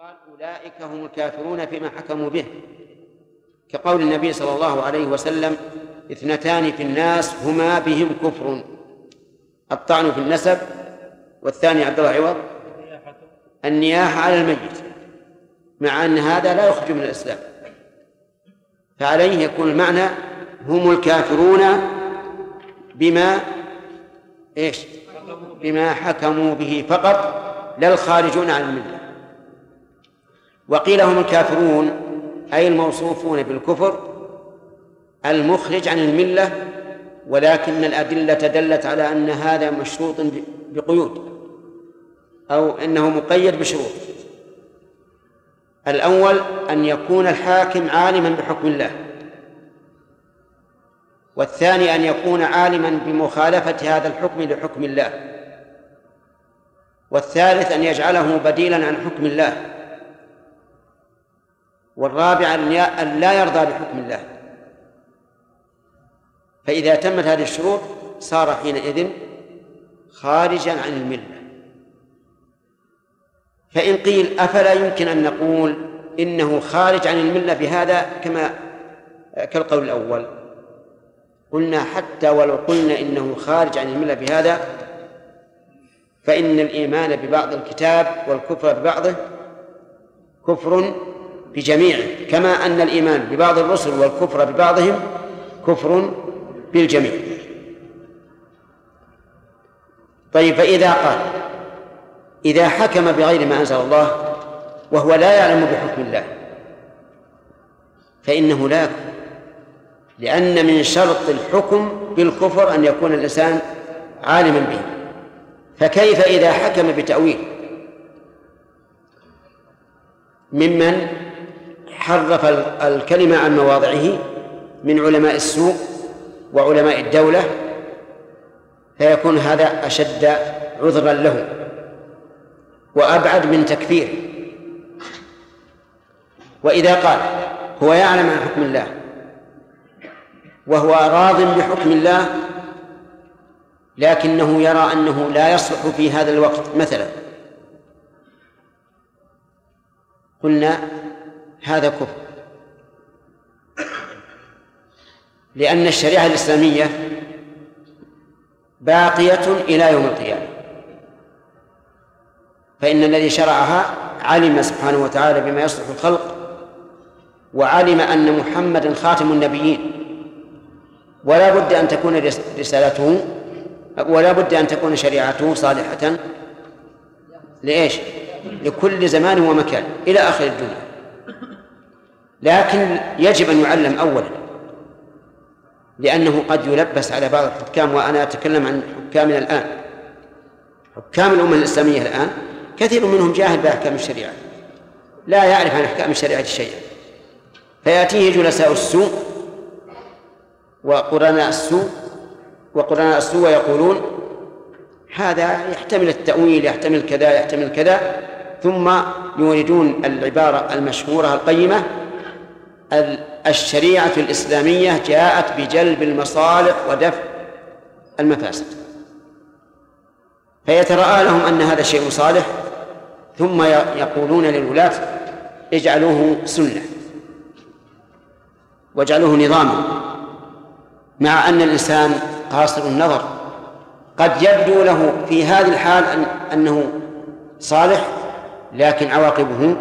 قال أولئك هم الكافرون فيما حكموا به. كقول النبي صلى الله عليه وسلم اثنتان في الناس هما بهم كفر. الطعن في النسب والثاني عبد الله عوض. النياحة على الميت مع أن هذا لا يخرج من الإسلام. فعليه يكون المعنى هم الكافرون بما إيش؟ بما حكموا به فقط لا الخارجون عن الملة. وقيل هم الكافرون أي الموصوفون بالكفر المخرج عن الملة ولكن الأدلة دلت على أن هذا مشروط بقيود أو إنه مقيد بشروط. الأول أن يكون الحاكم عالما بحكم الله والثاني أن يكون عالما بمخالفة هذا الحكم لحكم الله والثالث أن يجعله بديلا عن حكم الله. والرابع أن لا يرضى بحكم الله. فإذا تمت هذه الشروط صار حينئذ خارجا عن الملة. فإن قيل أفلا يمكن أن نقول إنه خارج عن الملة بهذا كما كالقول الأول. قلنا حتى ولو قلنا إنه خارج عن الملة بهذا فإن الإيمان ببعض الكتاب والكفر ببعضه كفر بجميعه كما أن الإيمان ببعض الرسل والكفر ببعضهم كفر بالجميع. طيب فإذا قال إذا حكم بغير ما أنزل الله وهو لا يعلم بحكم الله فإنه لا يكفر لأن من شرط الحكم بالكفر أن يكون الإنسان عالما به. فكيف إذا حكم بتأويل؟ ممن حرف الكلمة عن مواضعه من علماء السوء وعلماء الدولة فيكون هذا أشد عذرا له وأبعد من تكفير. وإذا قال هو يعلم عن حكم الله وهو راض بحكم الله لكنه يرى أنه لا يصلح في هذا الوقت مثلا قلنا هذا كفر. لأن الشريعة الإسلامية باقية إلى يوم القيامة. فإن الذي شرعها علم سبحانه وتعالى بما يصلح الخلق وعلم أن محمدا خاتم النبيين. ولا بد أن تكون رسالته ولا بد أن تكون شريعته صالحة. لإيش؟ لكل زمان ومكان إلى آخر الدنيا. لكن يجب أن يعلم أولا لأنه قد يلبس على بعض الحكام وأنا أتكلم عن حكامنا الآن. حكام الأمة الإسلامية الآن كثير منهم جاهل بأحكام الشريعة لا يعرف عن أحكام الشريعة شيئا. فيأتيه جلساء السوء وقرناء السوء وقرناء السوء يقولون هذا يحتمل التأويل يحتمل كذا يحتمل كذا. ثم يوردون العبارة المشهورة القيمة الشريعة الإسلامية جاءت بجلب المصالح ودفع المفاسد. فيتراءى لهم أن هذا شيء صالح ثم يقولون للولاة اجعلوه سنة واجعلوه نظاما مع أن الإنسان قاصر النظر. قد يبدو له في هذه الحال أن أنه صالح لكن عواقبه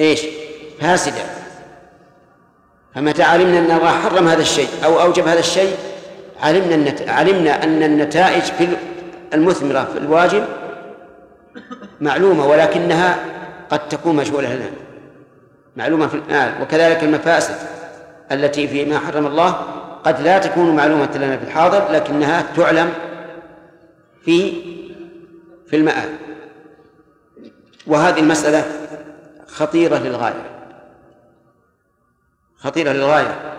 إيش؟ فاسدة. فمتى علمنا أن الله حرم هذا الشيء أو أوجب هذا الشيء؟ علمنا النت... علمنا أن النتائج في المثمرة في الواجب معلومة ولكنها قد تكون مجهولة لنا. معلومة في الآن وكذلك المفاسد التي فيما حرم الله قد لا تكون معلومة لنا في الحاضر لكنها تعلم في في المآل. وهذه المسألة خطيرة للغاية. خطيرة للغاية.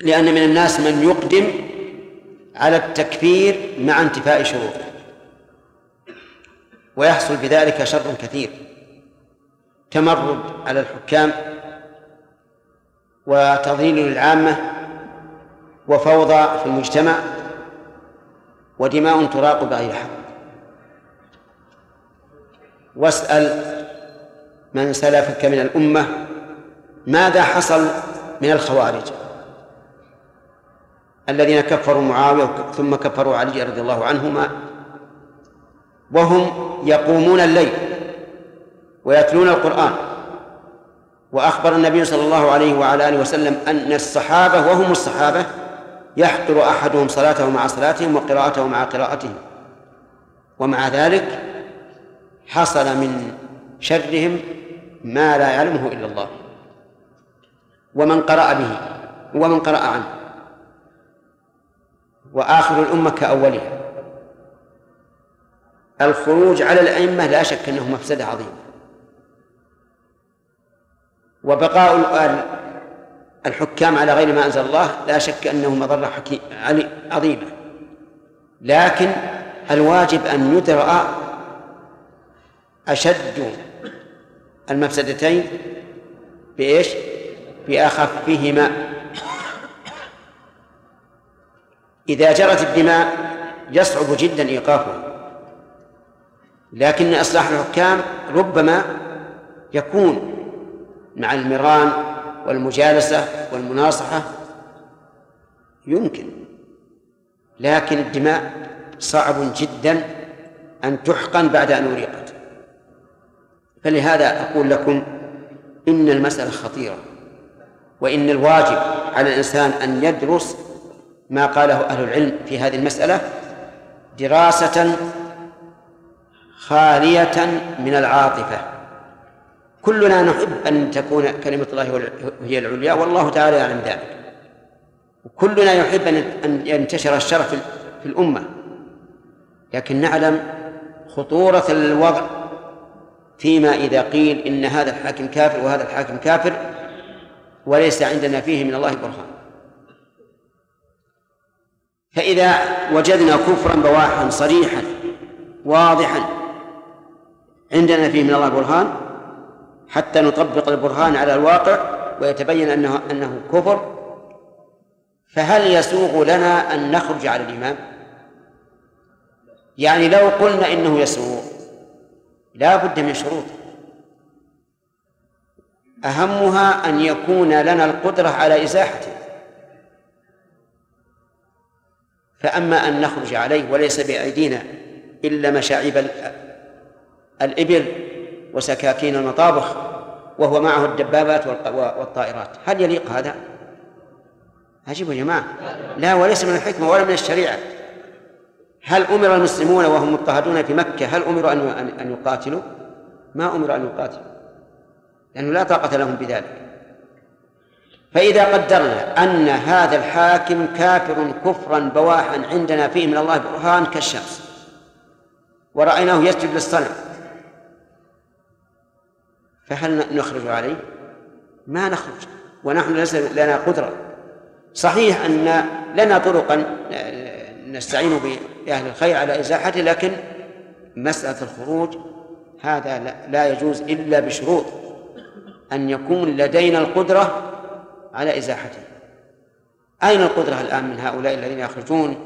لأن من الناس من يقدم على التكفير مع انتفاء شروطه ويحصل بذلك شر كثير. تمرد على الحكام وتضليل للعامة وفوضى في المجتمع ودماء تراق بغير حق. واسأل من سلفك من الأمة ماذا حصل من الخوارج الذين كفروا معاوية ثم كفروا علي رضي الله عنهما وهم يقومون الليل ويتلون القرآن وأخبر النبي صلى الله عليه وعلى آله وسلم أن الصحابة وهم الصحابة يحقر أحدهم صلاته مع صلاتهم وقراءته مع قراءتهم ومع ذلك حصل من شرهم ما لا يعلمه إلا الله. ومن قرأ به ومن قرأ عنه. وآخر الأمة كأولها. الخروج على الأئمة لا شك أنه مفسدة عظيمة وبقاء الحكام على غير ما أنزل الله لا شك أنه مضرة عظيمة لكن الواجب أن يدرأ أشد المفسدتين بإيش؟ بأخفهما. إذا جرت الدماء يصعب جدا إيقافها. لكن إصلاح الحكام ربما يكون مع المران والمجالسة والمناصحة يمكن. لكن الدماء صعب جدا أن تحقن بعد أن أريقت. فلهذا أقول لكم إن المسألة خطيرة وإن الواجب على الإنسان أن يدرس ما قاله أهل العلم في هذه المسألة دراسة خالية من العاطفة. كلنا نحب أن تكون كلمة الله هي العليا والله تعالى يعلم ذلك. كلنا يحب أن ينتشر الشر في الأمة. لكن نعلم خطورة الوضع فيما إذا قيل إن هذا الحاكم كافر وهذا الحاكم كافر وليس عندنا فيه من الله برهان فإذا وجدنا كفرا بواحا صريحا واضحا عندنا فيه من الله برهان حتى نطبق البرهان على الواقع ويتبين أنه أنه كفر فهل يسوغ لنا أن نخرج على الإمام؟ يعني لو قلنا إنه يسوغ لا بد من شروط. أهمها أن يكون لنا القدرة على إزاحته فأما أن نخرج عليه وليس بأيدينا إلا مشاعب الإبل وسكاكين المطابخ وهو معه الدبابات والطائرات. هل يليق هذا؟ عجيب يا جماعة. لا وليس من الحكمة ولا من الشريعة. هل أمر المسلمون وهم مضطهدون في مكة هل أمروا أن أن يقاتلوا؟ ما أمروا أن يقاتلوا لأنه لا طاقة لهم بذلك فإذا قدرنا أن هذا الحاكم كافر كفرا بواحا عندنا فيه من الله برهان كالشمس ورأيناه يسجد للصنم فهل نخرج عليه؟ ما نخرج ونحن ليس لنا قدرة صحيح أن لنا طرقا نستعين بأهل الخير على إزاحته لكن مسألة الخروج هذا لا يجوز إلا بشروط. أن يكون لدينا القدرة على إزاحته. أين القدرة الآن من هؤلاء الذين يخرجون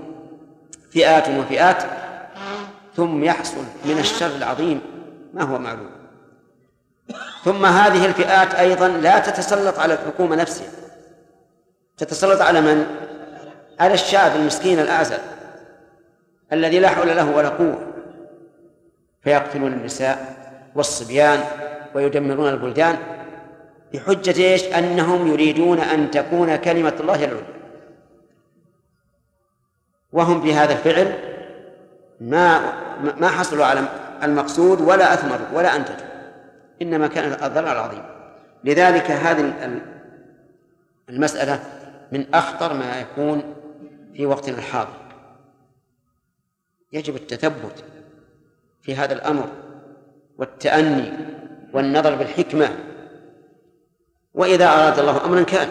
فئات وفئات؟ ثم يحصل من الشر العظيم ما هو معلوم. ثم هذه الفئات أيضا لا تتسلط على الحكومة نفسها. تتسلط على من؟ على الشعب المسكين الأعزل الذي لا حول له ولا قوة. فيقتلون النساء والصبيان ويدمرون البلدان بحجة إيش؟ أنهم يريدون أن تكون كلمة الله العليا. وهم بهذا الفعل ما ما حصلوا على المقصود ولا أثمروا ولا أنتجوا. إنما كان الضرر العظيم. لذلك هذه المسألة من أخطر ما يكون في وقتنا الحاضر يجب التثبت في هذا الأمر والتأني والنظر بالحكمة. وإذا أراد الله أمرا كان.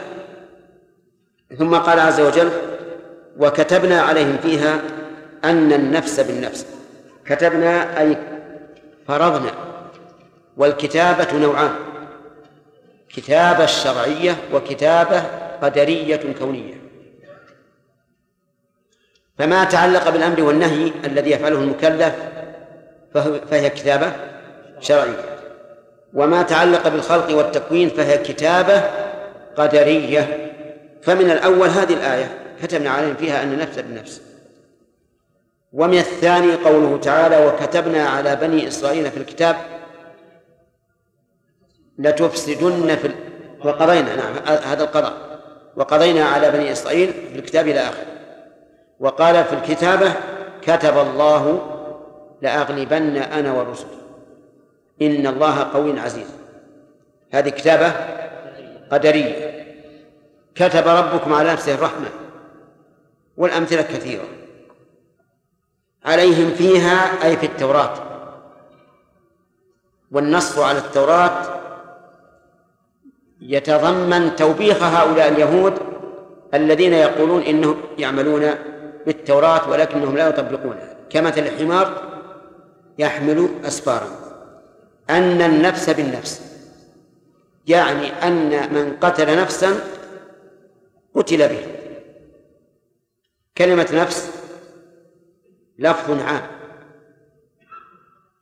ثم قال عز وجل وكتبنا عليهم فيها أن النفس بالنفس. كتبنا أي فرضنا. والكتابة نوعان كتابة شرعية وكتابة قدرية كونية. فما تعلق بالأمر والنهي الذي يفعله المكلف فهي كتابة شرعية. وما تعلق بالخلق والتكوين فهي كتابة قدرية. فمن الأول هذه الآية كتبنا عليهم فيها أن نفس بالنفس ومن الثاني قوله تعالى وكتبنا على بني إسرائيل في الكتاب لتفسدن في وقضينا نعم هذا القضاء. وقضينا على بني إسرائيل في الكتاب إلى آخره. وقال في الكتابة كتب الله لأغلبن أنا ورسلي. إن الله قوي عزيز. هذه كتابة قدرية. كتب ربكم على نفسه الرحمة والأمثلة كثيرة. عليهم فيها أي في التوراة. والنص على التوراة يتضمن توبيخ هؤلاء اليهود الذين يقولون إنهم يعملون بالتوراة ولكنهم لا يطبقونها كمثل الحمار يحمل أسفارا. أن النفس بالنفس. يعني أن من قتل نفسا قتل به. كلمة نفس لفظ عام.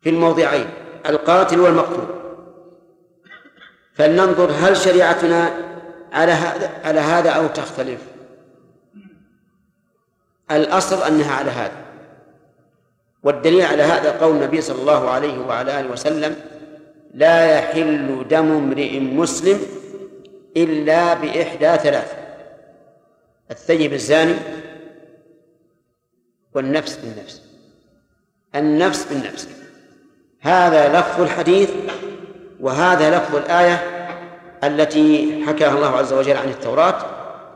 في الموضعين القاتل والمقتول. فلننظر هل شريعتنا على هذا على هذا أو تختلف. الأصل أنها على هذا. والدليل على هذا قول النبي صلى الله عليه وعلى آله وسلم لا يحل دم امرئ مسلم إلا بإحدى ثلاث الثيب الزاني والنفس بالنفس. النفس بالنفس. هذا لفظ الحديث وهذا لفظ الآية التي حكاها الله عز وجل عن التوراة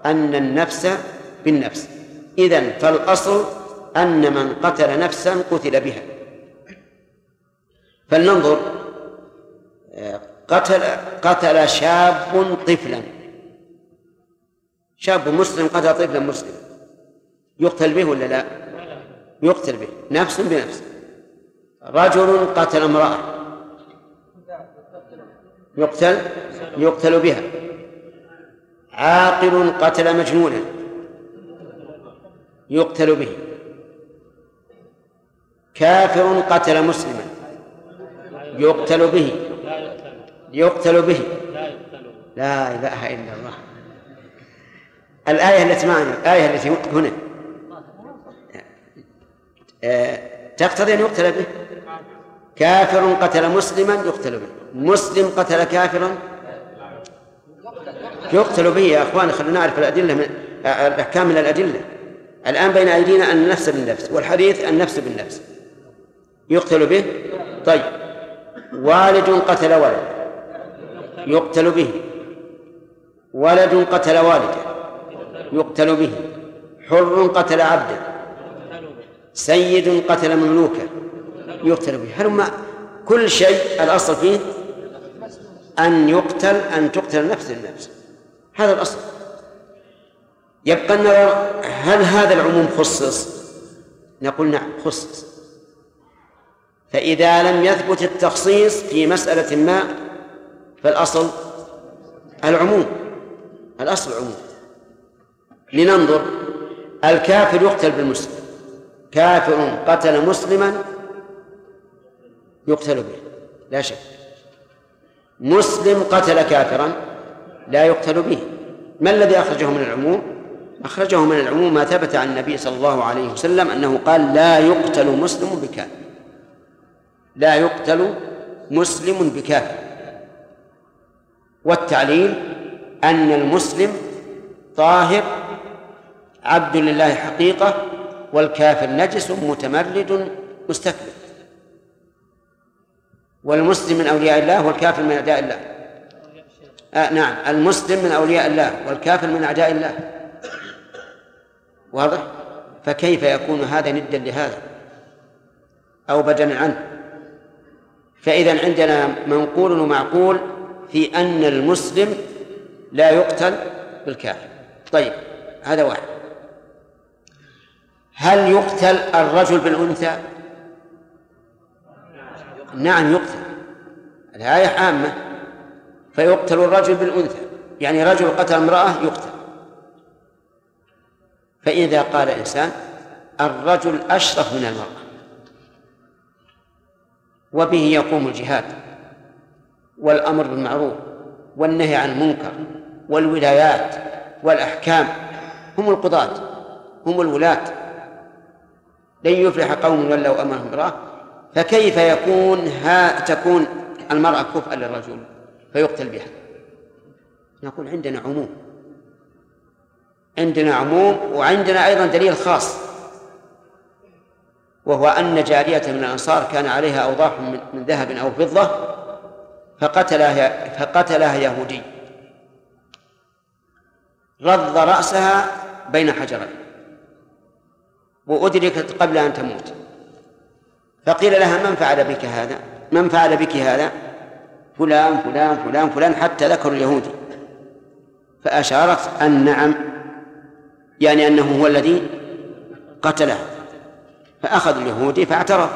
أن النفس بالنفس. إذن فالأصل أن من قتل نفسا قتل بها. فلننظر قتل قتل شاب طفلا. شاب مسلم قتل طفلا مسلم. يقتل به ولا لا؟ يقتل به. نفس بنفس. رجل قتل امرأة. يقتل يقتل بها. عاقل قتل مجنونا يقتل به. كافر قتل مسلما. يقتل به. يقتل به. لا إله إلا الله. الآية التي معنا الآية التي هنا. آه، تقتضي أن يقتل به؟ كافر قتل مسلما يقتل به. مسلم قتل كافرا؟ يقتل به يا أخوان خلينا نعرف الأدلة من آه، الأحكام من الأدلة. الآن بين أيدينا أن النفس بالنفس والحديث النفس بالنفس. يقتل به؟ طيب. والد قتل ولد يقتل به. ولد قتل والده. يقتل به. حر قتل عبدا سيد قتل مملوكا يقتل به. هل كل شيء الأصل فيه أن يقتل أن تقتل نفس النفس هذا الأصل. يبقى النظر هل هذا العموم خصص؟ نقول نعم خصص. فإذا لم يثبت التخصيص في مسألة ما فالأصل العموم الأصل العموم. لننظر الكافر يقتل بالمسلم كافر قتل مسلما يقتل به لا شك. مسلم قتل كافرا لا يقتل به. ما الذي أخرجه من العموم؟ أخرجه من العموم ما ثبت عن النبي صلى الله عليه وسلم أنه قال لا يقتل مسلم بكافر. لا يقتل مسلم بكافر. والتعليل أن المسلم طاهر عبد لله حقيقة والكافر نجس متمرد مستكبر. والمسلم من أولياء الله والكافر من أعداء الله. آه نعم المسلم من أولياء الله والكافر من أعداء الله. واضح؟ فكيف يكون هذا ندا لهذا؟ أو بدلا عنه. فإذا عندنا منقول ومعقول في أن المسلم لا يقتل بالكافر. طيب هذا واحد. هل يقتل الرجل بالأنثى؟ نعم يقتل. الآية عامة. فيقتل الرجل بالأنثى. يعني رجل قتل امرأة يقتل. فإذا قال إنسان الرجل أشرف من المرأة. وبه يقوم الجهاد والأمر بالمعروف والنهي عن المنكر والولايات والأحكام. هم القضاة هم الولاة. لن يفلح قوم ولوا أمرهم امرأة فكيف يكون ها تكون المرأة كفءا للرجل؟ فيقتل بها. نقول عندنا عموم. عندنا عموم وعندنا أيضا دليل خاص وهو أن جارية من الأنصار كان عليها أوضاح من ذهب أو فضة فقتلها فقتلها يهودي. رض رأسها بين حجرين. وأدركت قبل أن تموت. فقيل لها من فعل بك هذا؟ من فعل بك هذا؟ فلان فلان فلان فلان حتى ذكر اليهودي. فأشارت أن نعم يعني أنه هو الذي قتله فأخذ اليهودي فاعترف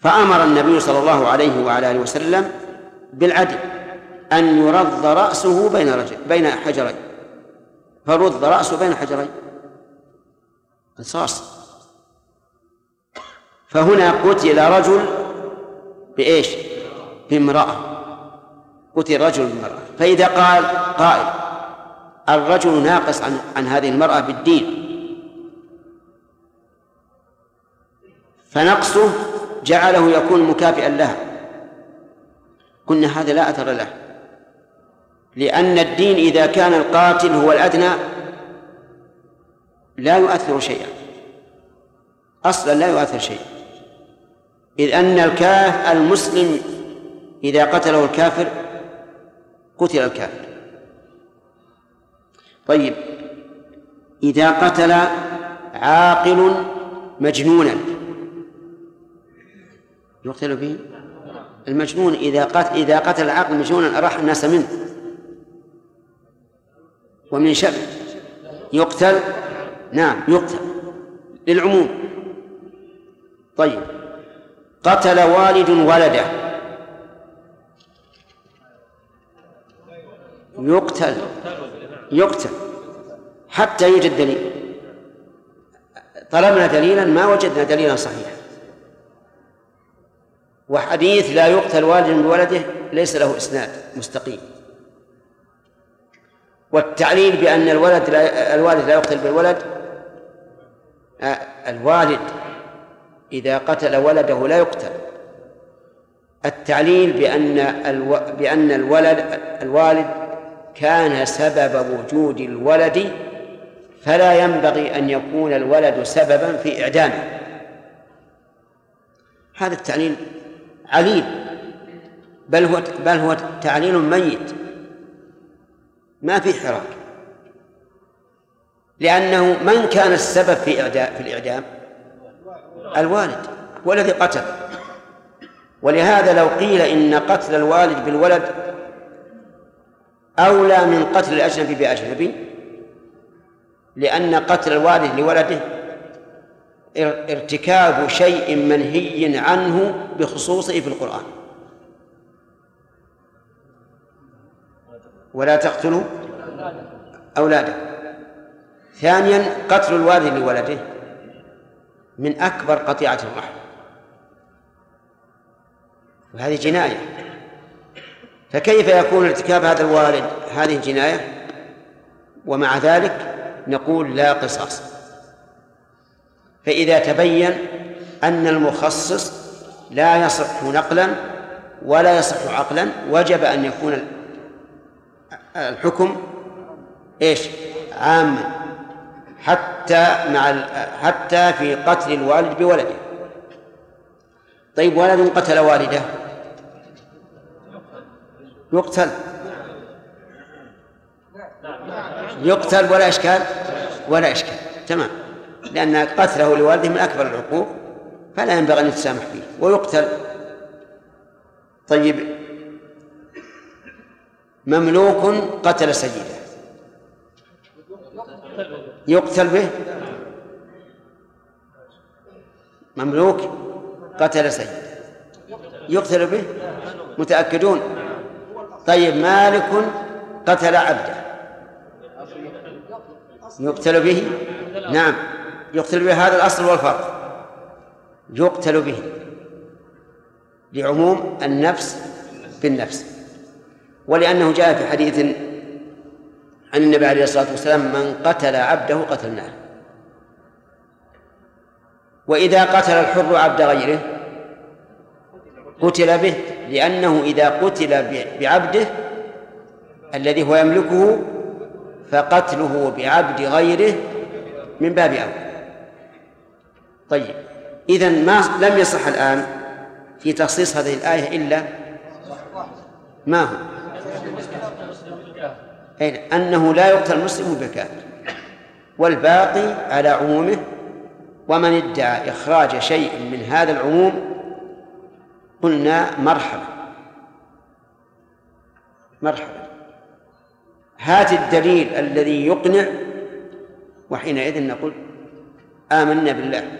فأمر النبي صلى الله عليه وعلى آله وسلم بالعدل أن يرض رأسه بين رجل بين حجرين. فرد رأسه بين حجرين. قصاص فهنا قتل رجل بإيش؟ بامرأة. قتل رجل بامرأة. فإذا قال قائل الرجل ناقص عن عن هذه المرأة بالدين. فنقصه جعله يكون مكافئا لها. قلنا هذا لا أثر له. لأن الدين إذا كان القاتل هو الأدنى لا يؤثر شيئا. أصلا لا يؤثر شيئا. إذ أن الكاف المسلم إذا قتله الكافر قتل الكافر. طيب. إذا قتل عاقل مجنونا. يقتل به المجنون. إذا قتل إذا قتل العاقل مجنونا أراح الناس منه. ومن شر يقتل نعم يقتل للعموم. طيب. قتل والد ولده. يقتل يقتل. حتى يوجد دليل. طلبنا دليلا ما وجدنا دليلا صحيحا. وحديث لا يقتل والد بولده ليس له إسناد مستقيم. والتعليل بأن الولد لا الوالد لا يقتل بالولد آه، الوالد إذا قتل ولده لا يقتل. التعليل بأن ألو... بأن الولد الوالد كان سبب وجود الولد فلا ينبغي أن يكون الولد سببا في إعدامه. هذا التعليل عليل بل هو بل هو تعليل ميت ما في حراك. لأنه من كان السبب في إعدام في الإعدام؟ الوالد هو الذي قتل. ولهذا لو قيل إن قتل الوالد بالولد أولى من قتل الأجنبي بأجنبي لأن قتل الوالد لولده ارتكاب شيء منهي عنه بخصوصه في القرآن. ولا تقتلوا أولاده. ثانيا قتل الوالد لولده من أكبر قطيعة الرحم. وهذه جناية. فكيف يكون ارتكاب هذا الوالد هذه الجناية؟ ومع ذلك نقول لا قصاص. فإذا تبين أن المخصص لا يصح نقلا ولا يصح عقلا وجب أن يكون الحكم إيش؟ عاما حتى مع حتى في قتل الوالد بولده. طيب ولد قتل والده؟ يقتل. يقتل ولا إشكال؟ ولا إشكال تمام. لأن قتله لوالده من أكبر العقوق فلا ينبغي أن يتسامح فيه ويقتل. طيب. مملوك قتل سيده. يقتل به؟ مملوك قتل سيده. يقتل به؟ متأكدون؟ طيب. مالك قتل عبده. يقتل به؟ نعم. يقتل به هذا الأصل والفرق. يقتل به. لعموم النفس بالنفس. ولأنه جاء في حديث عن النبي عليه الصلاة والسلام من قتل عبده قتلناه وإذا قتل الحر عبد غيره قتل به لأنه إذا قتل بعبده الذي هو يملكه فقتله بعبد غيره من باب أولى طيب إذا ما لم يصح الآن في تخصيص هذه الآية إلا ما هو؟ أنه لا يقتل المسلم بالكافر والباقي على عمومه ومن ادعى إخراج شيء من هذا العموم قلنا مرحبا. مرحبا. هات الدليل الذي يقنع وحينئذ نقول آمنا بالله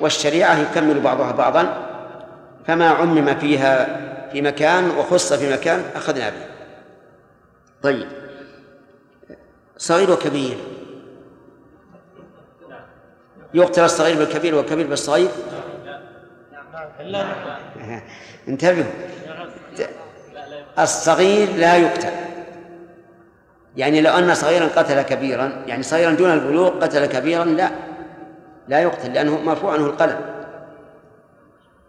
والشريعة يكمل بعضها بعضا فما عمم فيها في مكان وخص في مكان أخذنا به. طيب. صغير وكبير. يقتل الصغير بالكبير والكبير بالصغير؟ انتبهوا. الصغير لا يقتل. يعني لو أن صغيرا قتل كبيرا يعني صغيرا دون البلوغ قتل كبيرا لا. لا يقتل لأنه مرفوع عنه القلم.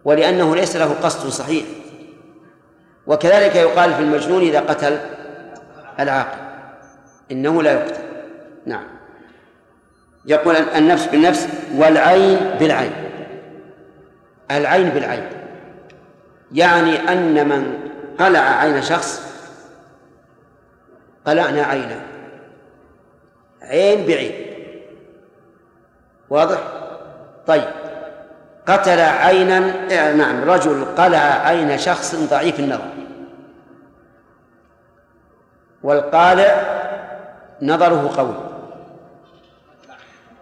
ولأنه ليس له قصد صحيح. وكذلك يقال في المجنون إذا قتل العاقل إنه لا يقتل. نعم. يقول النفس بالنفس والعين بالعين. العين بالعين. يعني أن من قلع عين شخص قلعنا عينه عين بعين واضح؟ طيب. قتل عينا نعم رجل قلع عين شخص ضعيف النظر. والقالع نظره قوي.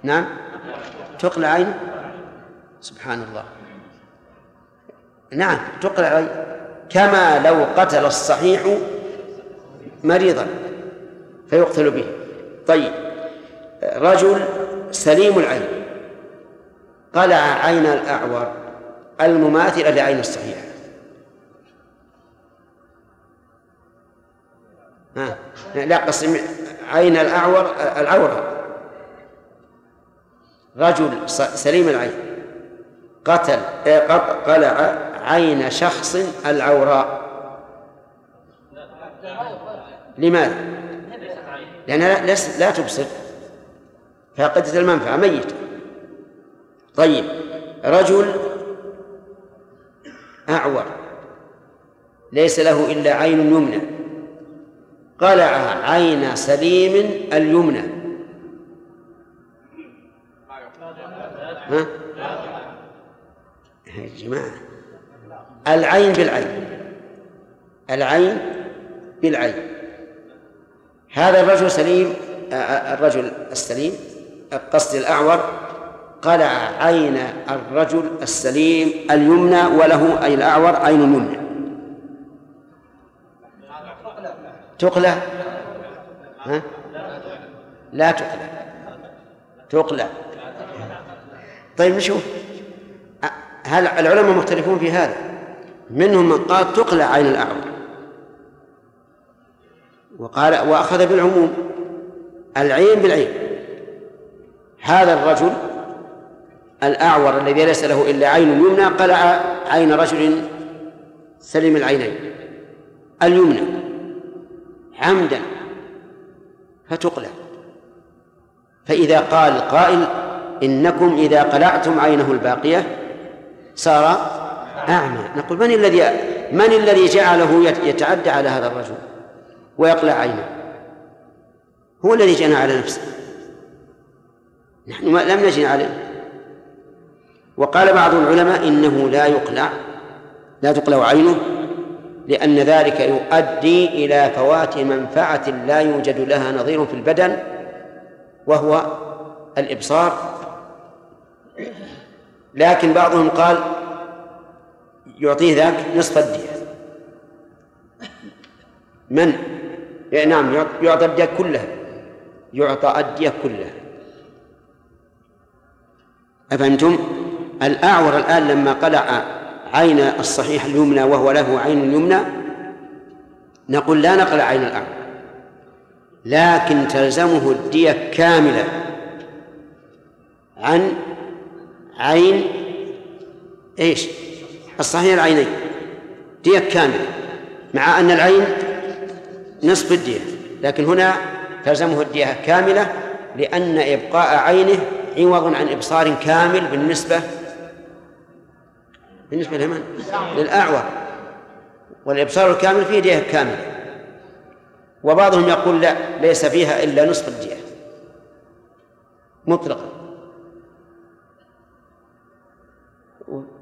نعم. تقلع عينه سبحان الله نعم تقلع عين. كما لو قتل الصحيح مريضا. فيقتل به. طيب رجل سليم العين. قلع عين الأعور المماثلة لعين الصحيح. ها لا قسم عين الأعور العورة. رجل سليم العين. قتل قلع عين شخص العوراء. لماذا؟ لأنها لا تبصر. فاقدة المنفعة ميت. طيب رجل أعور. ليس له إلا عين يمنى. قلع عين سليم اليمنى. ها؟ يا جماعة العين بالعين. العين بالعين. هذا الرجل سليم الرجل السليم قصد الأعور. قلع عين الرجل السليم اليمنى وله أي الأعور؟ عين يمنى تقلع ها؟ لا تقلع تقلع طيب نشوف. هل العلماء مختلفون في هذا؟ منهم من قال تقلع عين الأعور. وقال وأخذ بالعموم العين بالعين. هذا الرجل الأعور الذي ليس له إلا عين يمنى قلع عين رجل سليم العينين اليمنى عمدا فتقلع. فإذا قال قائل إنكم إذا قلعتم عينه الباقية صار أعمى. نقول من الذي من الذي جعله يتعدى على هذا الرجل؟ ويقلع عينه. هو الذي جنى على نفسه. نحن لم نجن عليه وقال بعض العلماء إنه لا يقلع لا تقلع عينه لأن ذلك يؤدي إلى فوات منفعة لا يوجد لها نظير في البدن وهو الإبصار. لكن بعضهم قال يعطيه ذاك نصف الدية. من؟ نعم يعطى الدية كلها يعطى الدية كلها أفهمتم؟ الأعور الآن لما قلع عين الصحيح اليمنى وهو له عين اليمنى نقول لا نقل عين الأعمى لكن تلزمه الدية كاملة عن عين إيش؟ الصحيح العينين دية كاملة مع أن العين نصف الدية لكن هنا تلزمه الدية كاملة لأن إبقاء عينه عوض عن إبصار كامل بالنسبة بالنسبة لمن؟ للأعور. والإبصار الكامل فيه دية كاملة. وبعضهم يقول لا ليس فيها إلا نصف الدية. مطلقا.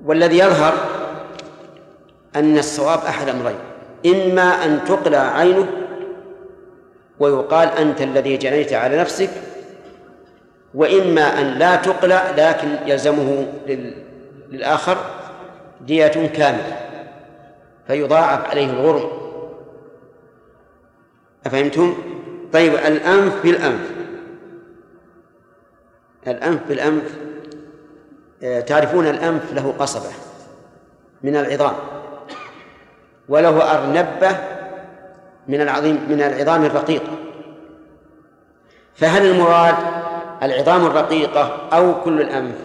والذي يظهر أن الصواب أحد أمرين إما أن تقلع عينه ويقال أنت الذي جنيت على نفسك وإما أن لا تقلع لكن يلزمه للآخر دية كاملة فيضاعف عليه الغرم أفهمتم؟ طيب الأنف بالأنف الأنف بالأنف آه، تعرفون الأنف له قصبة من العظام وله أرنبة من العظيم من العظام الرقيقة. فهل المراد العظام الرقيقة أو كل الأنف؟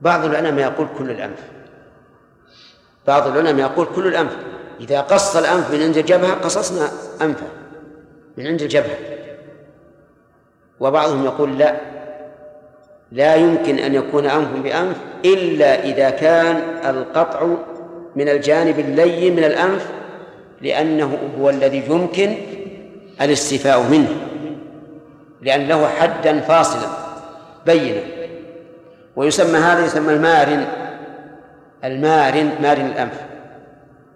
بعض العلماء يقول كل الأنف. بعض العلماء يقول كل الأنف. إذا قص الأنف من عند الجبهة قصصنا أنفه من عند الجبهة. وبعضهم يقول لا. لا يمكن أن يكون أنف بأنف إلا إذا كان القطع من الجانب اللين من الأنف لأنه هو الذي يمكن الاستيفاء منه لأن له حدا فاصلا بينا. ويسمى هذا يسمى المارن المارن مارن الأنف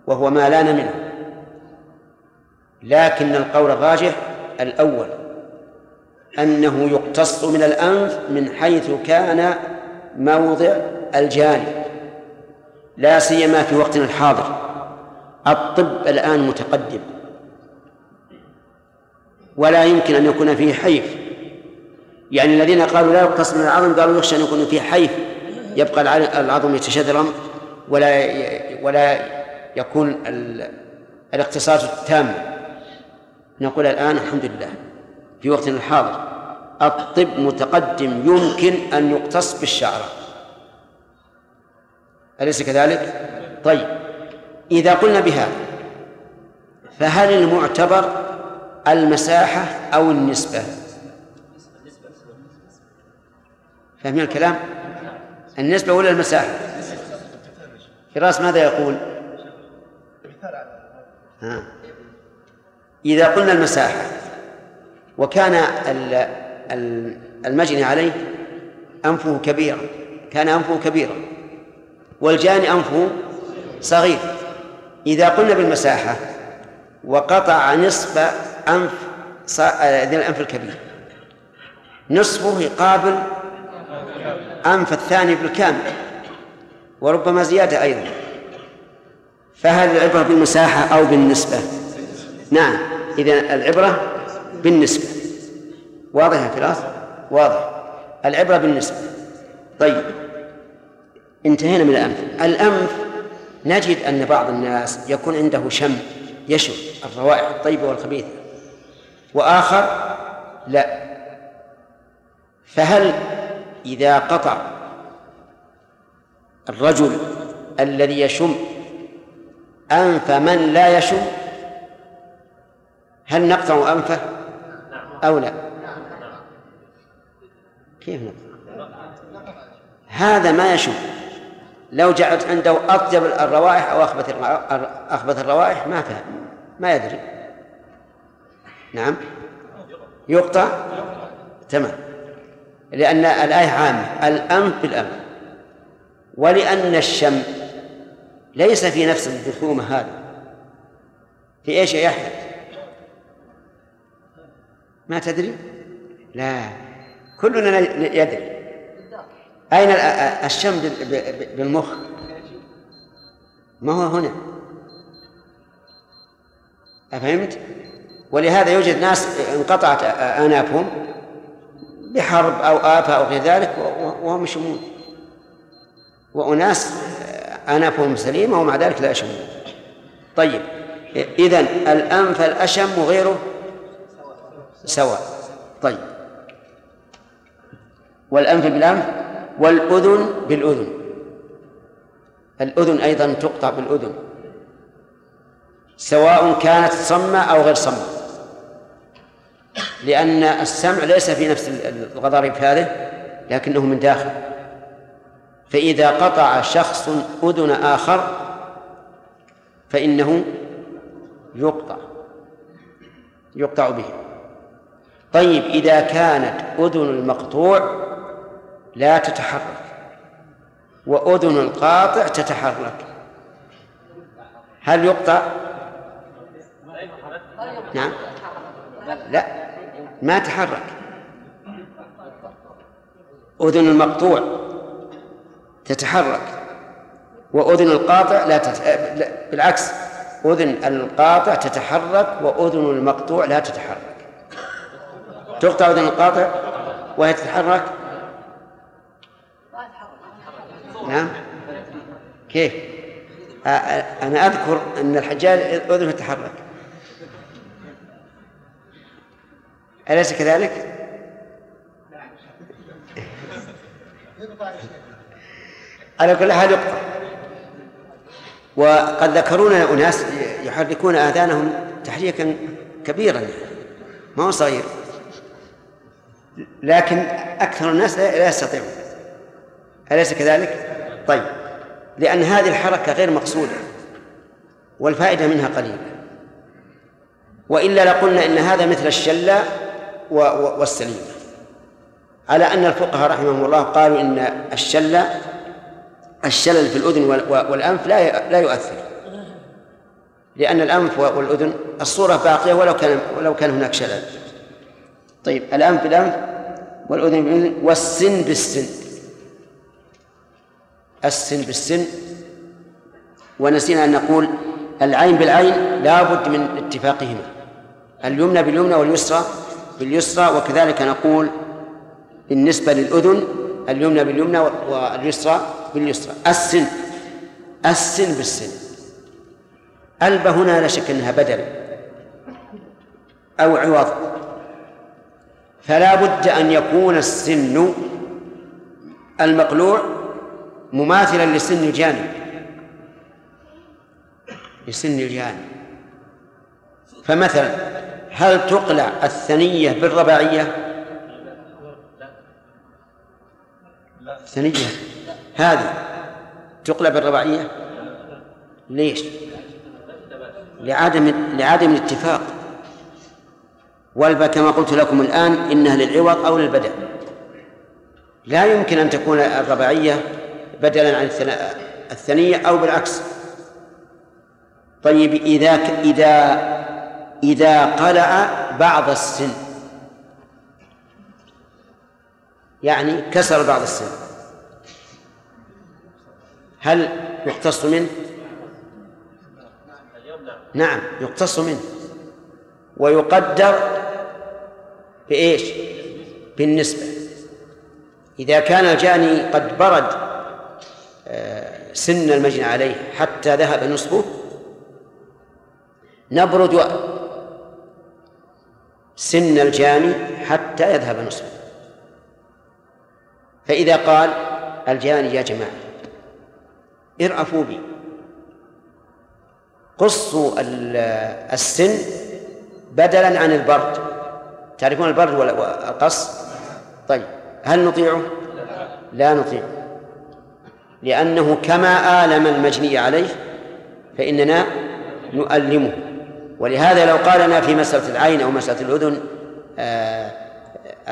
وهو ما لأن منه. لكن القول الراجح الأول أنه يقتص من الأنف من حيث كان موضع الجانب لا سيما في وقتنا الحاضر. الطب الآن متقدم. ولا يمكن أن يكون فيه حيف. يعني الذين قالوا لا يقتص من العظم قالوا يخشى أن يكون فيه حيف. يبقى العظم يتشذرم ولا ولا يكون الاقتصاص التام نقول الآن الحمد لله. في وقتنا الحاضر. الطب متقدم يمكن أن يقتص بالشعرة. أليس كذلك؟ طيب. إذا قلنا بهذا فهل المعتبر المساحة أو النسبة؟ فاهمين الكلام؟ النسبة ولا المساحة؟ فراس ماذا يقول؟ ها. إذا قلنا المساحة وكان المجني عليه أنفه كبيرا كان أنفه كبيرا والجاني أنفه صغير إذا قلنا بالمساحة وقطع نصف أنف ذي الأنف الكبير نصفه يقابل أنف الثاني بالكامل وربما زيادة أيضا. فهل العبرة بالمساحة أو بالنسبة؟ نعم إذا العبرة بالنسبة. واضح يا فراس؟ واضح. العبرة بالنسبة. طيب انتهينا من الأنف. الأنف نجد أن بعض الناس يكون عنده شم يشم الروائح الطيبة والخبيثة. وآخر لا. فهل إذا قطع الرجل الذي يشم أنف من لا يشم هل نقطع أنفه أو لا؟ كيف نقطع؟ هذا ما يشم. لو جعلت عنده أطيب الروائح أو أخبث أخبث الروائح ما فهم ما يدري. نعم. يقطع؟ تمام. لأن الآية عامة الأنف بالأنف ولأن الشم ليس في نفس الجثومة هذه في إيش يا يحيى؟ ما تدري؟ لا. كلنا يدري. أين الشم بالمخ؟ ما هو هنا. أفهمت؟ ولهذا يوجد ناس انقطعت آنافهم بحرب أو آفة أو غير ذلك وهم يشمون. وأناس أنفهم سليمة ومع ذلك لا يشمون. طيب إذن الأنف الأشم وغيره سواء. طيب. والأنف بالأنف؟ والأذن بالأذن. الأذن أيضا تقطع بالأذن. سواء كانت صمة أو غير صمة. لأن السمع ليس في نفس الغضاريف هذه لكنه من داخل. فإذا قطع شخص أذن آخر فإنه يقطع. يقطع به. طيب إذا كانت أذن المقطوع لا تتحرك. وأذن القاطع تتحرك. هل يقطع؟ نعم. لا ما تحرك. أذن المقطوع تتحرك. وأذن القاطع لا, تت... بالعكس. أذن القاطع تتحرك وأذن المقطوع لا تتحرك. تقطع أذن القاطع وهي تتحرك؟ نعم. كيف؟ أنا أذكر أن الحجاج أذنه تتحرك أليس كذلك؟ على كل حال يقطع. وقد ذكرون أناس يحركون آذانهم تحريكا كبيرا. ما هو صغير؟ لكن أكثر الناس لا يستطيعون. أليس كذلك؟ طيب. لأن هذه الحركة غير مقصودة. والفائدة منها قليلة. وإلا لقلنا إن هذا مثل الشلة والسليم على أن الفقهاء رحمهم الله قالوا إن الشلة الشلل في الأذن والأنف لا لا يؤثر. لأن الأنف والأذن الصورة باقية ولو كان ولو كان هناك شلل. طيب الأنف بالأنف والأذن بالأذن والسن بالسن. السن بالسن. ونسينا أن نقول العين بالعين لا بد من اتفاقهما. اليمنى باليمنى واليسرى باليسرى وكذلك نقول بالنسبة للأذن اليمنى باليمنى واليسرى باليسرى. السن السن بالسن. ألبة هنا لا شك أنها بدل أو عوض. فلا بد أن يكون السن المقلوع مماثلا لسن الجانب. لسن الجانب. فمثلا هل تقلع الثنية بالرباعية؟ ثنية هذه تقلب الرباعية ليش؟ لعدم لعدم الاتفاق. والبا كما قلت لكم الآن إنها للعوض أو للبدل لا يمكن أن تكون الرباعية بدلا عن الثنية أو بالعكس. طيب إذا إذا إذا قلع بعض السن. يعني كسر بعض السن. هل يقتص منه؟ نعم يقتص منه. ويقدر بإيش؟ بالنسبة. إذا كان الجاني قد برد سن المجني عليه حتى ذهب نصفه. نبرد سن الجاني حتى يذهب نصفه. فإذا قال الجاني يا جماعة ارأفوا بي. قصوا السن بدلا عن البرد. تعرفون البرد والقص طيب هل نطيعه؟ لا نطيعه. لأنه كما آلم المجني عليه فإننا نؤلمه. ولهذا لو قال لنا في مسألة العين أو مسألة الأذن آه،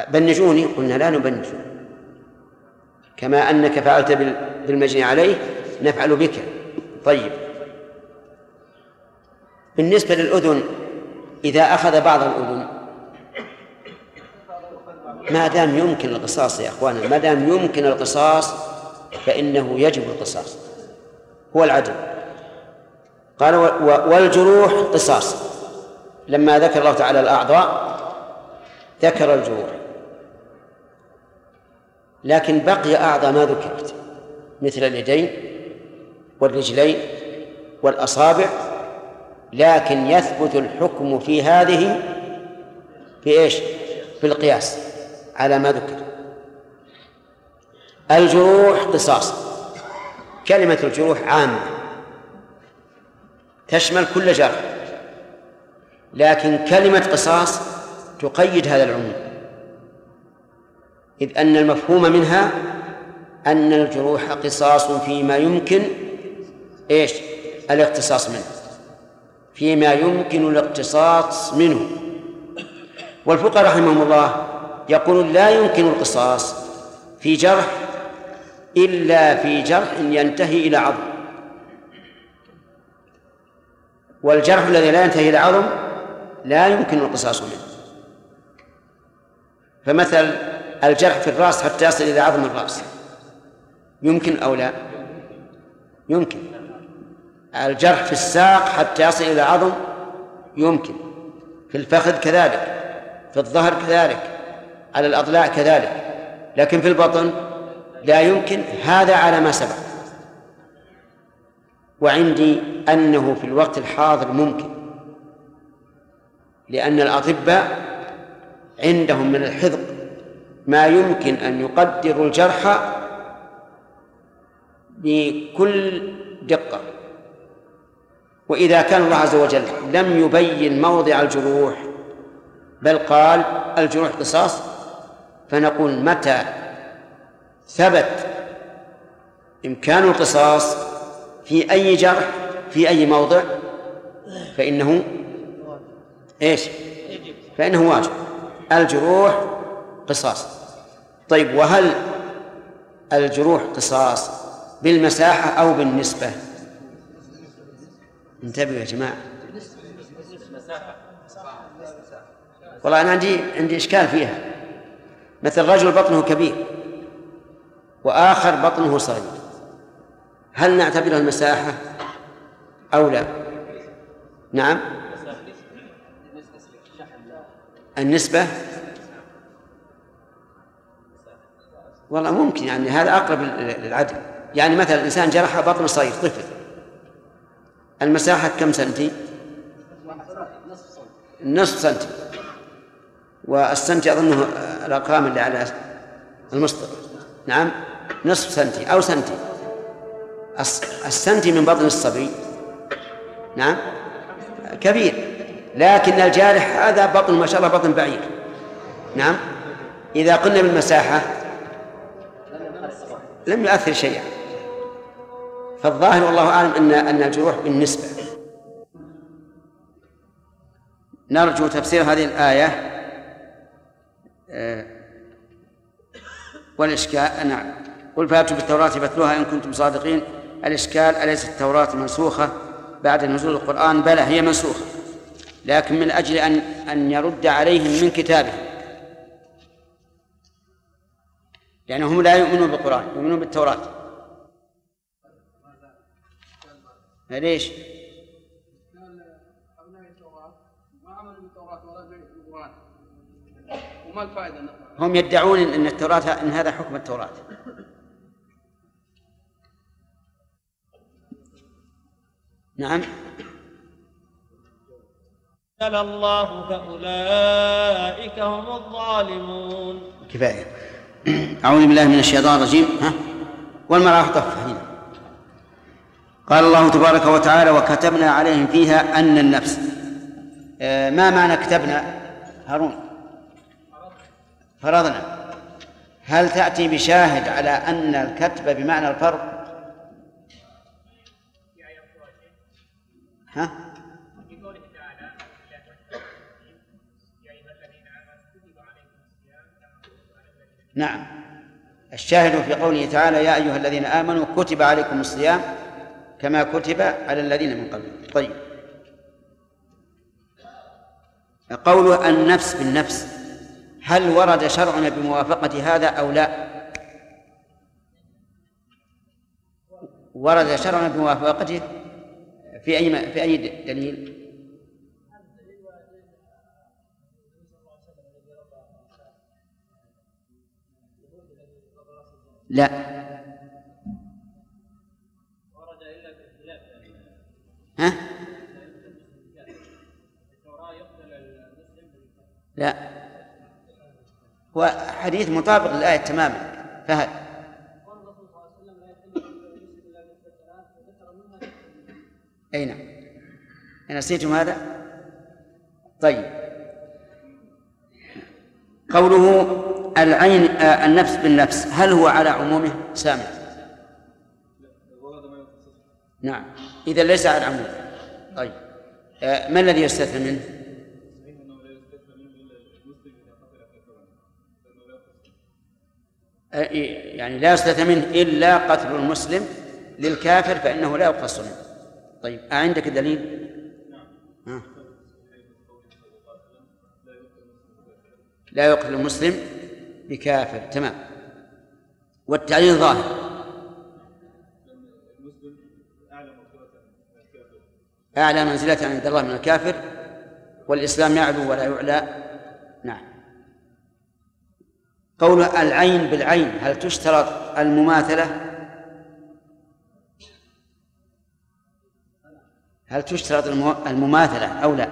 بنجوني قلنا لا نبنج. كما أنك فعلت بالمجني عليه نفعل بك. طيب. بالنسبة للأذن إذا أخذ بعض الأذن ما دام يمكن القصاص يا أخوانا ما دام يمكن القصاص فإنه يجب القصاص. هو العدل. قال والجروح قصاص. لما ذكر الله تعالى الأعضاء ذكر الجروح. لكن بقي أعضاء ما ذكرت مثل اليدين والرجلين والأصابع لكن يثبت الحكم في هذه في إيش؟ في القياس على ما ذكر. الجروح قصاص. كلمة الجروح عامة. تشمل كل جرح. لكن كلمة قصاص تقيد هذا العموم. إذ أن المفهوم منها أن الجروح قصاص فيما يمكن إيش؟ الاقتصاص منه. فيما يمكن الاقتصاص منه. والفقهاء رحمهم الله يقولون لا يمكن القصاص في جرح إلا في جرح ينتهي إلى عظم. والجرح الذي لا ينتهي إلى عظم لا يمكن القصاص منه. فمثل الجرح في الرأس حتى يصل إلى عظم الرأس. يمكن أو لا؟ يمكن. الجرح في الساق حتى يصل إلى عظم يمكن. في الفخذ كذلك. في الظهر كذلك. على الأضلاع كذلك. لكن في البطن لا يمكن هذا على ما سبق. وعندي أنه في الوقت الحاضر ممكن لأن الأطباء عندهم من الحذق ما يمكن أن يقدروا الجرح بكل دقة. وإذا كان الله عز وجل لم يبين موضع الجروح بل قال الجروح قصاص فنقول متى ثبت إمكان القصاص في أي جرح في أي موضع فإنه إيش؟ فإنه واجب. الجروح قصاص. طيب وهل الجروح قصاص بالمساحة أو بالنسبة؟ انتبهوا يا جماعة. والله أنا عندي عندي إشكال فيها. مثل رجل بطنه كبير. وآخر بطنه صغير. هل نعتبرها المساحة أو لا؟ نعم. النسبة؟ والله ممكن يعني هذا أقرب للعدل. يعني مثلا إنسان جرح بطن صغير طفل. المساحة كم سنتي؟ نصف سنتي. والسنتي أظنه الأرقام اللي على المسطر نعم. نصف سنتي أو سنتي. السنتي من بطن الصبي. نعم؟ كبير. لكن الجارح هذا بطن ما شاء الله بطن بعير. نعم؟ إذا قلنا بالمساحة. لم يؤثر شيئا. فالظاهر والله أعلم أن أن الجروح بالنسبة. نرجو تفسير هذه الآية. آه، والإشكال نعم. قل فاتوا بالتوراة فاتلوها إن كنتم صادقين. الإشكال أليست التوراة منسوخة بعد نزول القرآن؟ بلى هي منسوخة. لكن من أجل أن أن يرد عليهم من كتابه. لأنهم لا يؤمنون بالقرآن يؤمنون بالتوراة. ليش؟ هم يدعون أن التوراة أن هذا حكم التوراة. نعم. الله فأولئك هم الظالمون. كفاية. أعوذ بالله من الشيطان الرجيم. ها؟ والمرأة طفة هنا قال الله تبارك وتعالى وكتبنا عليهم فيها أن النفس. آه، ما معنى كتبنا؟ هارون. فرضنا. هل تأتي بشاهد على أن الكتب بمعنى الفرض؟ ها؟ نعم. الشاهد في قوله تعالى يا أيها الذين آمنوا كتب عليكم الصيام كما كتب على الذين من قبلكم. طيب. قوله النفس بالنفس هل ورد شرعنا بموافقة هذا أو لا؟ ورد شرعنا بموافقته؟ في أي ما في أي دليل؟ لا ها؟ لا هو حديث مطابق للآية تماما فهد أي نعم. نسيتم هذا؟ طيب. قوله العين آه النفس بالنفس هل هو على عمومه؟ سامع. نعم. إذا ليس على عمومه. طيب. آه ما الذي يستثنى منه؟ آه يعني لا يستثنى منه إلا قتل المسلم للكافر فإنه لا يقتص منه. طيب أعندك دليل؟ ها. لا يقتل المسلم بكافر تمام. والتعليل ظاهر. أعلى منزلة عند الله من الكافر والإسلام يعلو ولا يعلى. نعم. قول العين بالعين هل تشترط المماثلة؟ هل تشترط المماثلة أو لا؟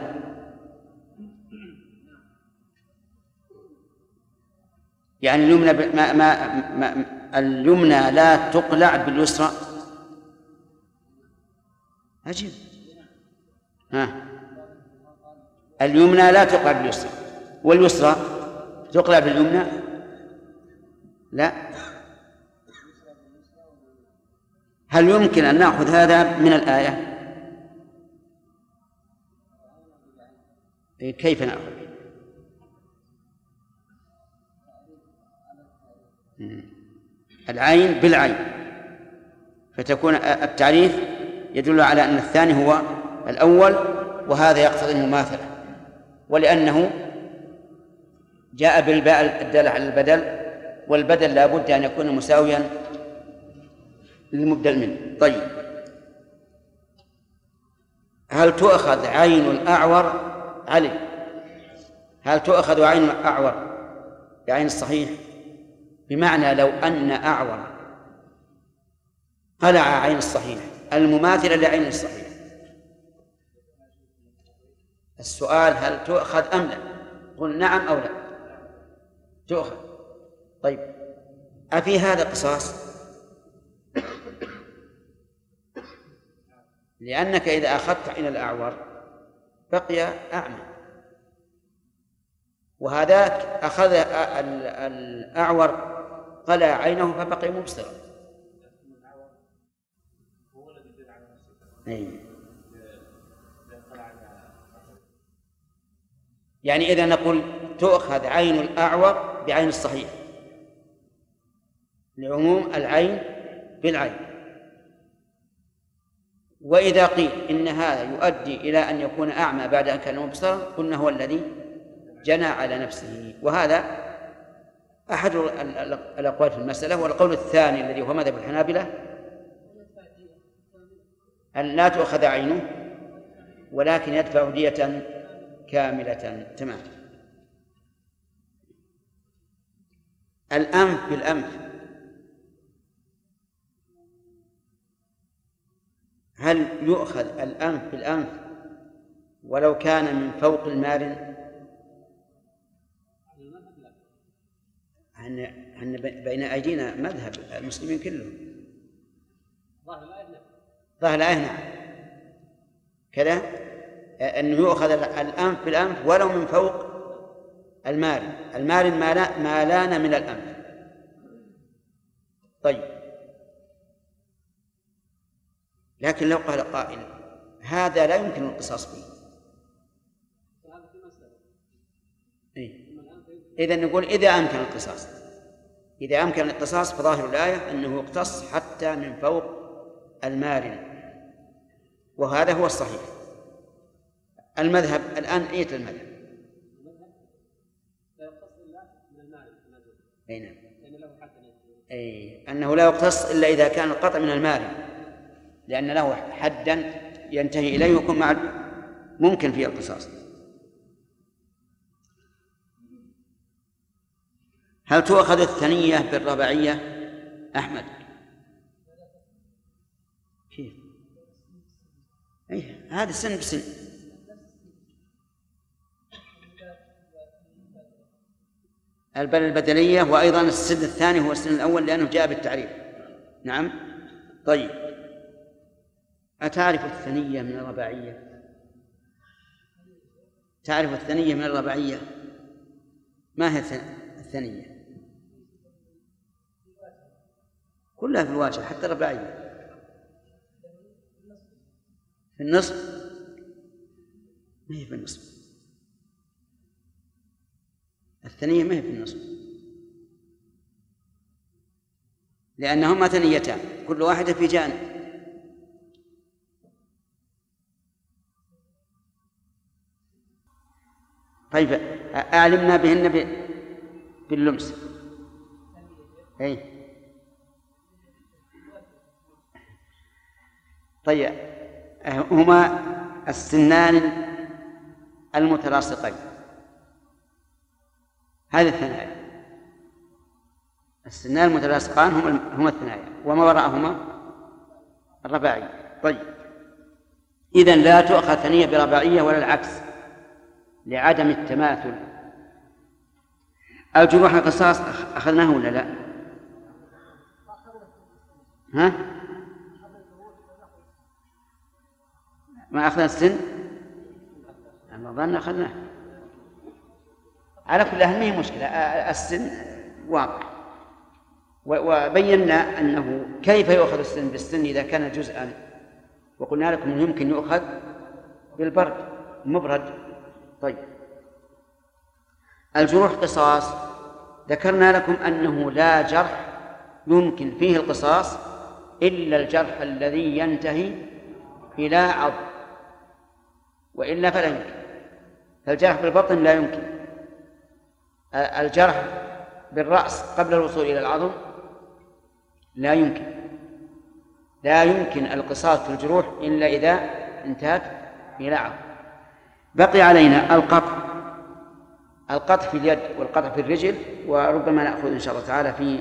يعني اليمنى ما ما ما اليمنى لا تقلع باليسرى؟ عجيب. ها. اليمنى لا تقلع باليسرى. واليسرى تقلع باليمنى؟ لا. هل يمكن أن نأخذ هذا من الآية؟ كيف نأخذ؟ العين بالعين. فتكون التعريف يدل على أن الثاني هو الأول وهذا يقتضي المماثلة ولأنه جاء بالباء الدالة على البدل والبدل لا بد أن يكون مساويا للمبدل منه. طيب. هل تؤخذ عين الأعور علي. هل تؤخذ عين الأعور بعين الصحيح؟ بمعنى لو أن أعور. قلع عين الصحيح المماثلة لعين الصحيح. السؤال هل تؤخذ أم لا؟ قل نعم أو لا. تؤخذ. طيب. أفي هذا قصاص لأنك إذا أخذت عين الأعور بقي أعمى. وهذاك أخذ الأعور قلع عينه فبقي مبصرا. أي. يعني إذا نقول تؤخذ عين الأعور بعين الصحيح. لعموم العين بالعين. وإذا قيل إن هذا يؤدي إلى أن يكون أعمى بعد أن كان مبصرا قلنا هو الذي جنى على نفسه. وهذا أحد الأقوال في المسألة. والقول الثاني الذي هو مذهب الحنابلة أن لا تؤخذ عينه ولكن يدفع دية كاملة. تمام. الأنف بالأنف. هل يؤخذ الأنف بالأنف ولو كان من فوق المارن أن بين أيدينا مذهب المسلمين كلهم ظاهر الآية نعم كذا؟ أنه يؤخذ الأنف بالأنف ولو من فوق المارن المارن ما لأن من الأنف. طيب. لكن لو قال قائل هذا لا يمكن القصاص به. إيه؟ إذا نقول إذا أمكن القصاص. إذا أمكن القصاص فظاهر الآية أنه يقتص حتى من فوق المارن وهذا هو الصحيح. المذهب الآن أية المذهب؟ أي نعم. أي أنه لا يقتص إلا إذا كان القطع من المارن لأن له حدا ينتهي إليه ويكون مع ممكن فيه القصاص. هل تؤخذ الثنية بالرباعية؟ أحمد. كيف؟ أي هذا سن بسن. البل البدلية وأيضا السن الثاني هو السن الأول لأنه جاء بالتعريف. نعم؟ طيب. أتعرف الثنية من الرباعية؟ تعرف الثنية من الرباعية؟ ما هي الثنية؟ كلها في الواجهة حتى الرباعية. في النصف؟ ما هي في النصف. الثنية ما هي في النصف. لأنهما ثنيتان كل واحدة في جانب. طيب أعلمنا بهن باللمس. أي. طيب هما السنان المتلاصقين. هذه الثنايا. السنان المتلاصقان هما هما الثنايا. وما وراءهما؟ الرباعي طيب. إذا لا تؤخذ ثنية برباعية ولا العكس. لعدم التماثل الجروح القصاص أخذناه ولا لا؟ ها؟ ما أخذنا السن؟ أما ظن أخذناه على كل هي مشكلة السن واقع وبينا أنه كيف يؤخذ السن بالسن إذا كان جزءا وقلنا لكم يمكن يؤخذ بالبرد مبرد طيب. الجروح قصاص. ذكرنا لكم أنه لا جرح يمكن فيه القصاص إلا الجرح الذي ينتهي إلى عظم وإلا فلا يمكن. فالجرح بالبطن لا يمكن. الجرح بالرأس قبل الوصول إلى العظم لا يمكن. لا يمكن القصاص في الجروح إلا إذا انتهت إلى عظم بقي علينا القطع. القطع في اليد والقطع في الرجل وربما نأخذ إن شاء الله تعالى في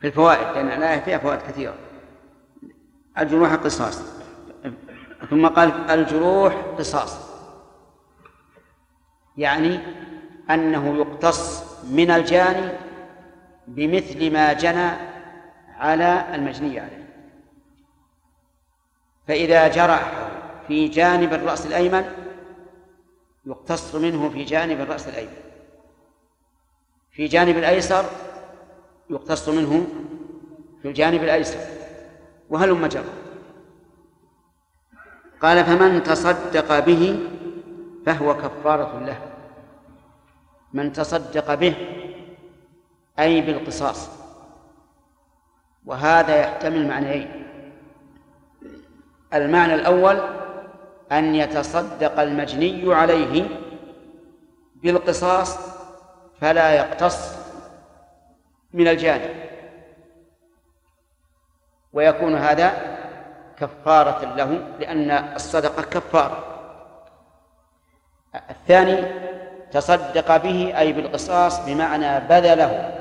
في الفوائد لأن الآية فيها فوائد كثيرة. الجروح القصاص ثم قال الجروح قصاص. يعني أنه يقتص من الجاني بمثل ما جنى على المجني عليه. فإذا جرح في جانب الرأس الأيمن يقتص منه في جانب الرأس الأيمن. في جانب الأيسر يقتص منه في الجانب الأيسر. وهلم جرى قال فمن تصدق به فهو كفارة له. من تصدق به أي بالقصاص. وهذا يحتمل معنيين. المعنى الأول أن يتصدق المجني عليه بالقصاص فلا يقتص من الجانب. ويكون هذا كفارة له لأن الصدقة كفارة. الثاني تصدق به أي بالقصاص بمعنى بذله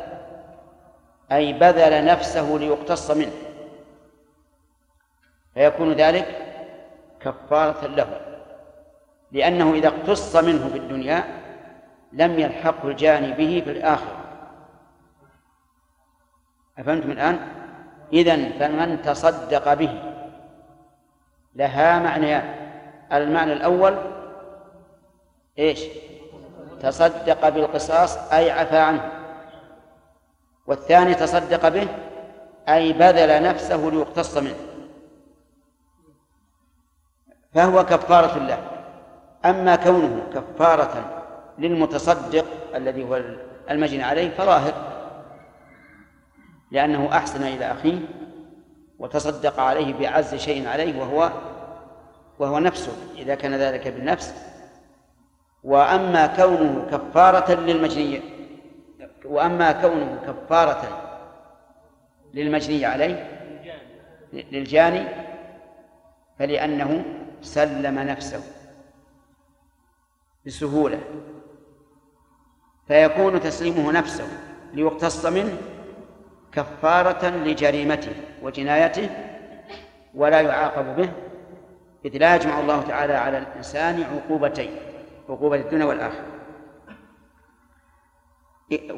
أي بذل نفسه ليقتص منه. فيكون ذلك كفارة له لأنه إذا اقتص منه في الدنيا لم يلحقه الجاني به في الآخرة. أفهمتم الآن؟ إذن فمن تصدق به لها معنيان المعنى الأول إيش؟ تصدق بالقصاص أي عفى عنه. والثاني تصدق به أي بذل نفسه ليقتص منه. فهو كفارة له. أما كونه كفارة للمتصدق الذي هو المجني عليه فظاهر لأنه أحسن إلى أخيه وتصدق عليه بأعز شيء عليه وهو وهو نفسه إذا كان ذلك بالنفس. وأما كونه كفارة للمجني وأما كونه كفارة للمجني عليه للجاني فلأنه سلم نفسه بسهولة. فيكون تسليمه نفسه ليقتص منه كفارة لجريمته وجنايته ولا يعاقب به. إذ لا يجمع الله تعالى على الإنسان عقوبتين عقوبة الدنيا والآخرة.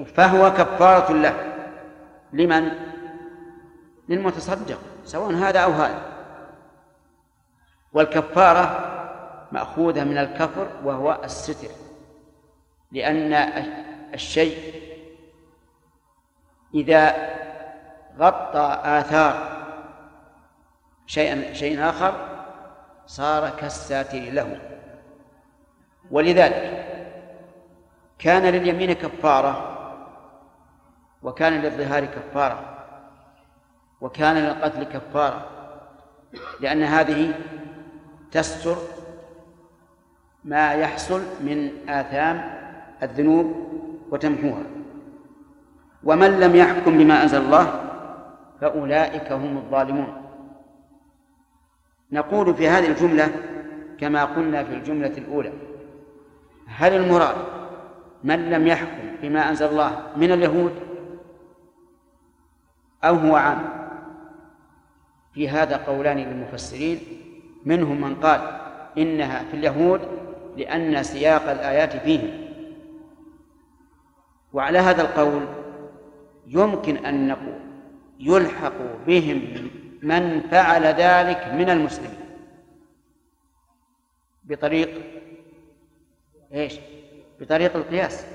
فهو كفارة له. لمن؟ للمتصدق سواء هذا أو هذا. والكفارة مأخوذة من الكفر وهو الستر لأن الشيء إذا غطى آثار شيئا شيء آخر صار كالساتر له. ولذلك كان لليمين كفارة وكان للظهار كفارة وكان للقتل كفارة لأن هذه تستر ما يحصل من آثام الذنوب وتمحوها. ومن لم يحكم بما أنزل الله فأولئك هم الظالمون. نقول في هذه الجملة كما قلنا في الجملة الأولى هل المراد من لم يحكم بما أنزل الله من اليهود؟ أو هو عام؟ في هذا قولان للمفسرين منهم من قال إنها في اليهود لأن سياق الآيات فيهم. وعلى هذا القول يمكن أن نقول يلحق بهم من فعل ذلك من المسلمين. بطريق إيش؟ بطريق القياس.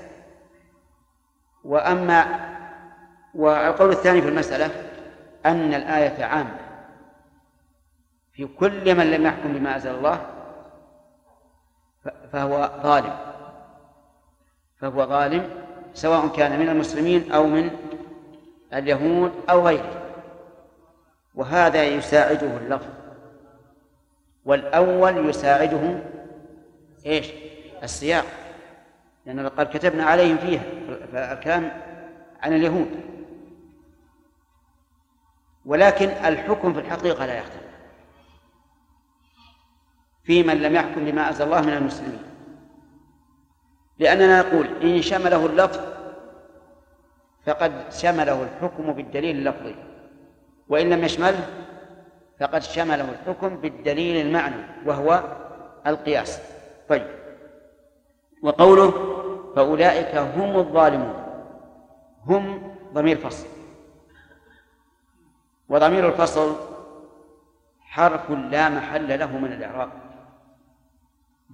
وأما والقول الثاني في المسألة أن الآية عامة. في كل من لم يحكم بما أنزل الله فهو ظالم. فهو ظالم سواء كان من المسلمين أو من اليهود أو غيره. وهذا يساعده اللفظ. والأول يساعده إيش؟ السياق. لأن قد كتبنا عليهم فيها فالكلام عن اليهود. ولكن الحكم في الحقيقة لا يختلف. في من لم يحكم بما أنزل الله من المسلمين. لأننا نقول إن شمله اللفظ فقد شمله الحكم بالدليل اللفظي وإن لم يشمله فقد شمله الحكم بالدليل المعنوي وهو القياس. طيب. وقوله فأولئك هم الظالمون هم ضمير فصل. وضمير الفصل حرف لا محل له من الإعراب.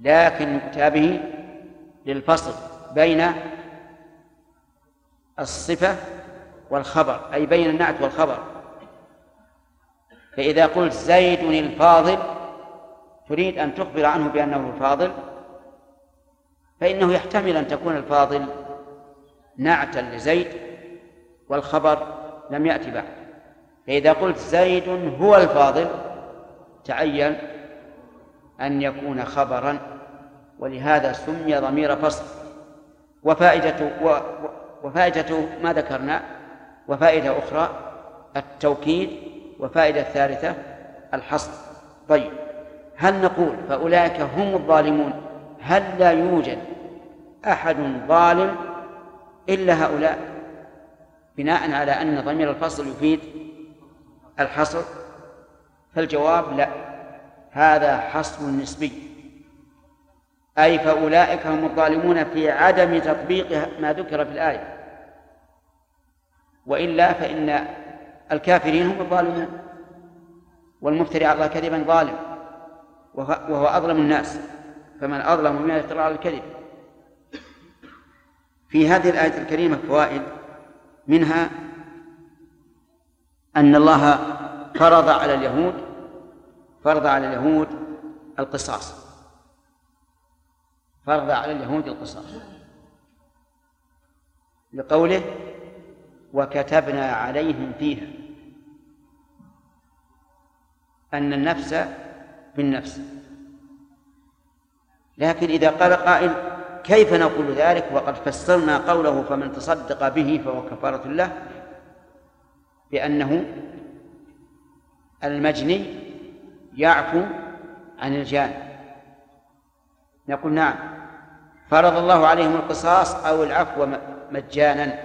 لكن يؤتى به للفصل بين الصفة والخبر أي بين النعت والخبر. فإذا قلت زيد الفاضل تريد أن تخبر عنه بأنه الفاضل فإنه يحتمل أن تكون الفاضل نعتا لزيد والخبر لم يأتي بعد. فإذا قلت زيد هو الفاضل تعين أن يكون خبرا ولهذا سمي ضمير فصل. وفائدة وفائدة ما ذكرنا وفائدة أخرى التوكيد وفائدة ثالثة الحصر. طيب هل نقول فأولئك هم الظالمون؟ هل لا يوجد أحد ظالم إلا هؤلاء؟ بناء على أن ضمير الفصل يفيد الحصر؟ فالجواب لا. هذا حصر نسبي. أي فأولئك هم الظالمون في عدم تطبيق ما ذكر في الآية. وإلا فإن الكافرين هم الظالمون. والمفتري على الله كذبا ظالم. وهو أظلم الناس. فمن أظلم ممن يفترى على الكذب. في هذه الآية الكريمة فوائد. منها أن الله فرض على اليهود فرض على اليهود القصاص. فرض على اليهود القصاص. لقوله وكتبنا عليهم فيها أن النفس بالنفس. لكن إذا قال قائل كيف نقول ذلك؟ وقد فسرنا قوله فمن تصدق به فهو كفارة له بأنه المجني يعفو عن الجاني نقول نعم. فرض الله عليهم القصاص أو العفو مجانا.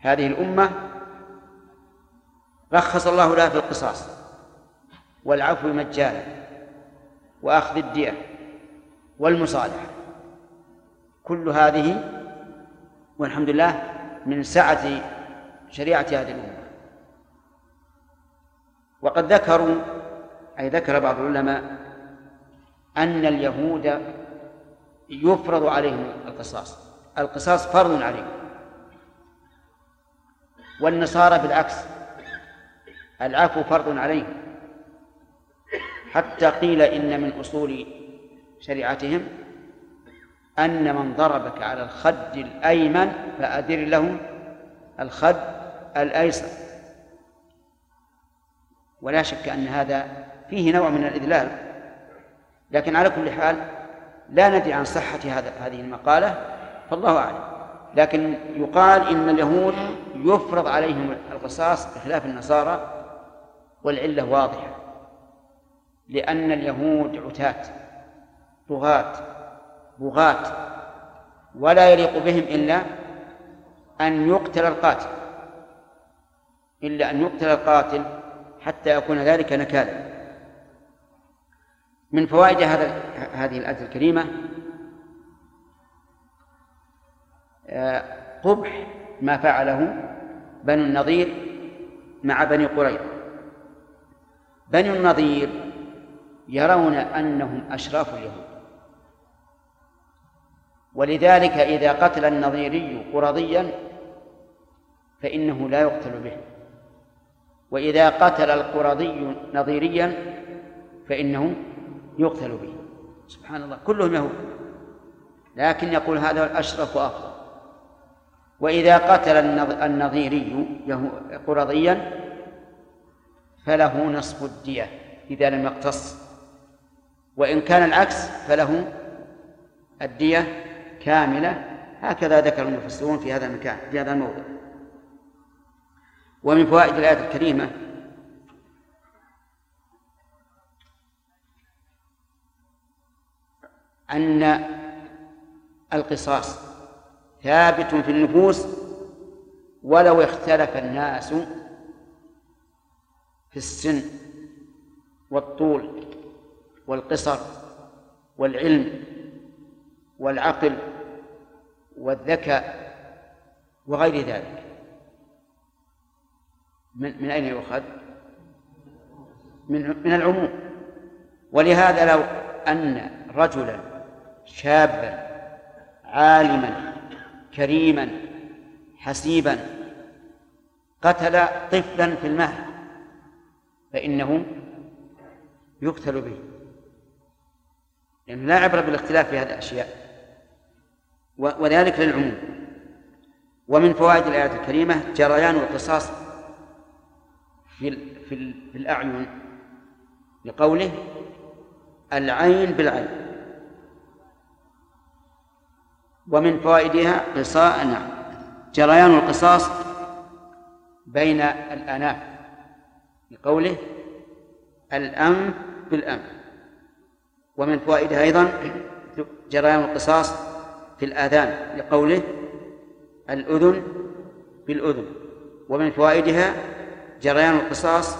هذه الأمة رخص الله لها في القصاص. والعفو مجانا. وأخذ الدية والمصالحة. كل هذه والحمد لله من سعة شريعة هذه الأمة. وقد ذكروا أي ذكر بعض العلماء أن اليهود يفرض عليهم القصاص. القصاص فرض عليهم. والنصارى بالعكس العفو فرض عليهم. حتى قيل إن من أصول شريعتهم أن من ضربك على الخد الأيمن فأدر له الخد الأيسر. ولا شك أن هذا فيه نوع من الإذلال. لكن على كل حال لا ندري عن صحة هذا هذه المقالة فالله أعلم. لكن يقال إن اليهود يفرض عليهم القصاص بخلاف النصارى والعلة واضحة. لأن اليهود عتاة طغاة بغاة ولا يليق بهم إلا أن يقتل القاتل إلا أن يقتل القاتل حتى يكون ذلك نكالا. من فوائد هذا هذه الآية الكريمة آه، قبح ما فعله بنو النضير مع بني قريظة. بني النضير يرون أنهم أشراف اليهود. ولذلك إذا قتل النظيري قرضيا فإنه لا يقتل به. وإذا قتل القرضي نظيريا فإنه يقتل به. سبحان الله كلهم يهود. لكن يقول هذا الأشرف وأفضل وإذا قتل النظيري قرضيا فله نصف الدية إذا لم يقتص. وإن كان العكس فله الدية كاملة. هكذا ذكر المفسرون في هذا المكان في هذا الموضع ومن فوائد الآية الكريمة أن القصاص ثابت في النفوس ولو اختلف الناس في السن والطول والقصر والعلم والعقل والذكاء وغير ذلك من, من أين يؤخذ؟ من من العموم ولهذا لو أن رجلا شابا عالما كريما حسيبا قتل طفلا في المهد فإنه يقتل به. لأنه لا عبرة بالاختلاف في هذه الأشياء وذلك للعموم. ومن فوائد الآية الكريمة جريان القصاص في, في الأعين لقوله العين بالعين. ومن فوائدها قصاء نعم. جريان القصاص بين الأناف. لقوله الأنف بالأنف ومن فوائدها أيضا جريان القصاص في الآذان. لقوله الأذن بالأذن. ومن فوائدها جريان القصاص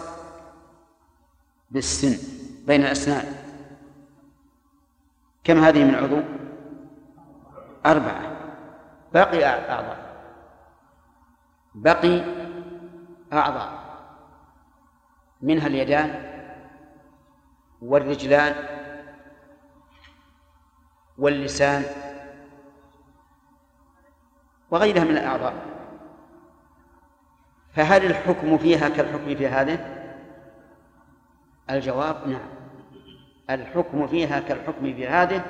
بالسن بين الأسنان. كم هذه من عضو؟ أربعة. باقي أعضاء. بقي أعضاء. منها اليدان والرجلان واللسان وغيرها من الأعضاء. فهل الحكم فيها كالحكم في هذه؟ الجواب نعم. الحكم فيها كالحكم في هذه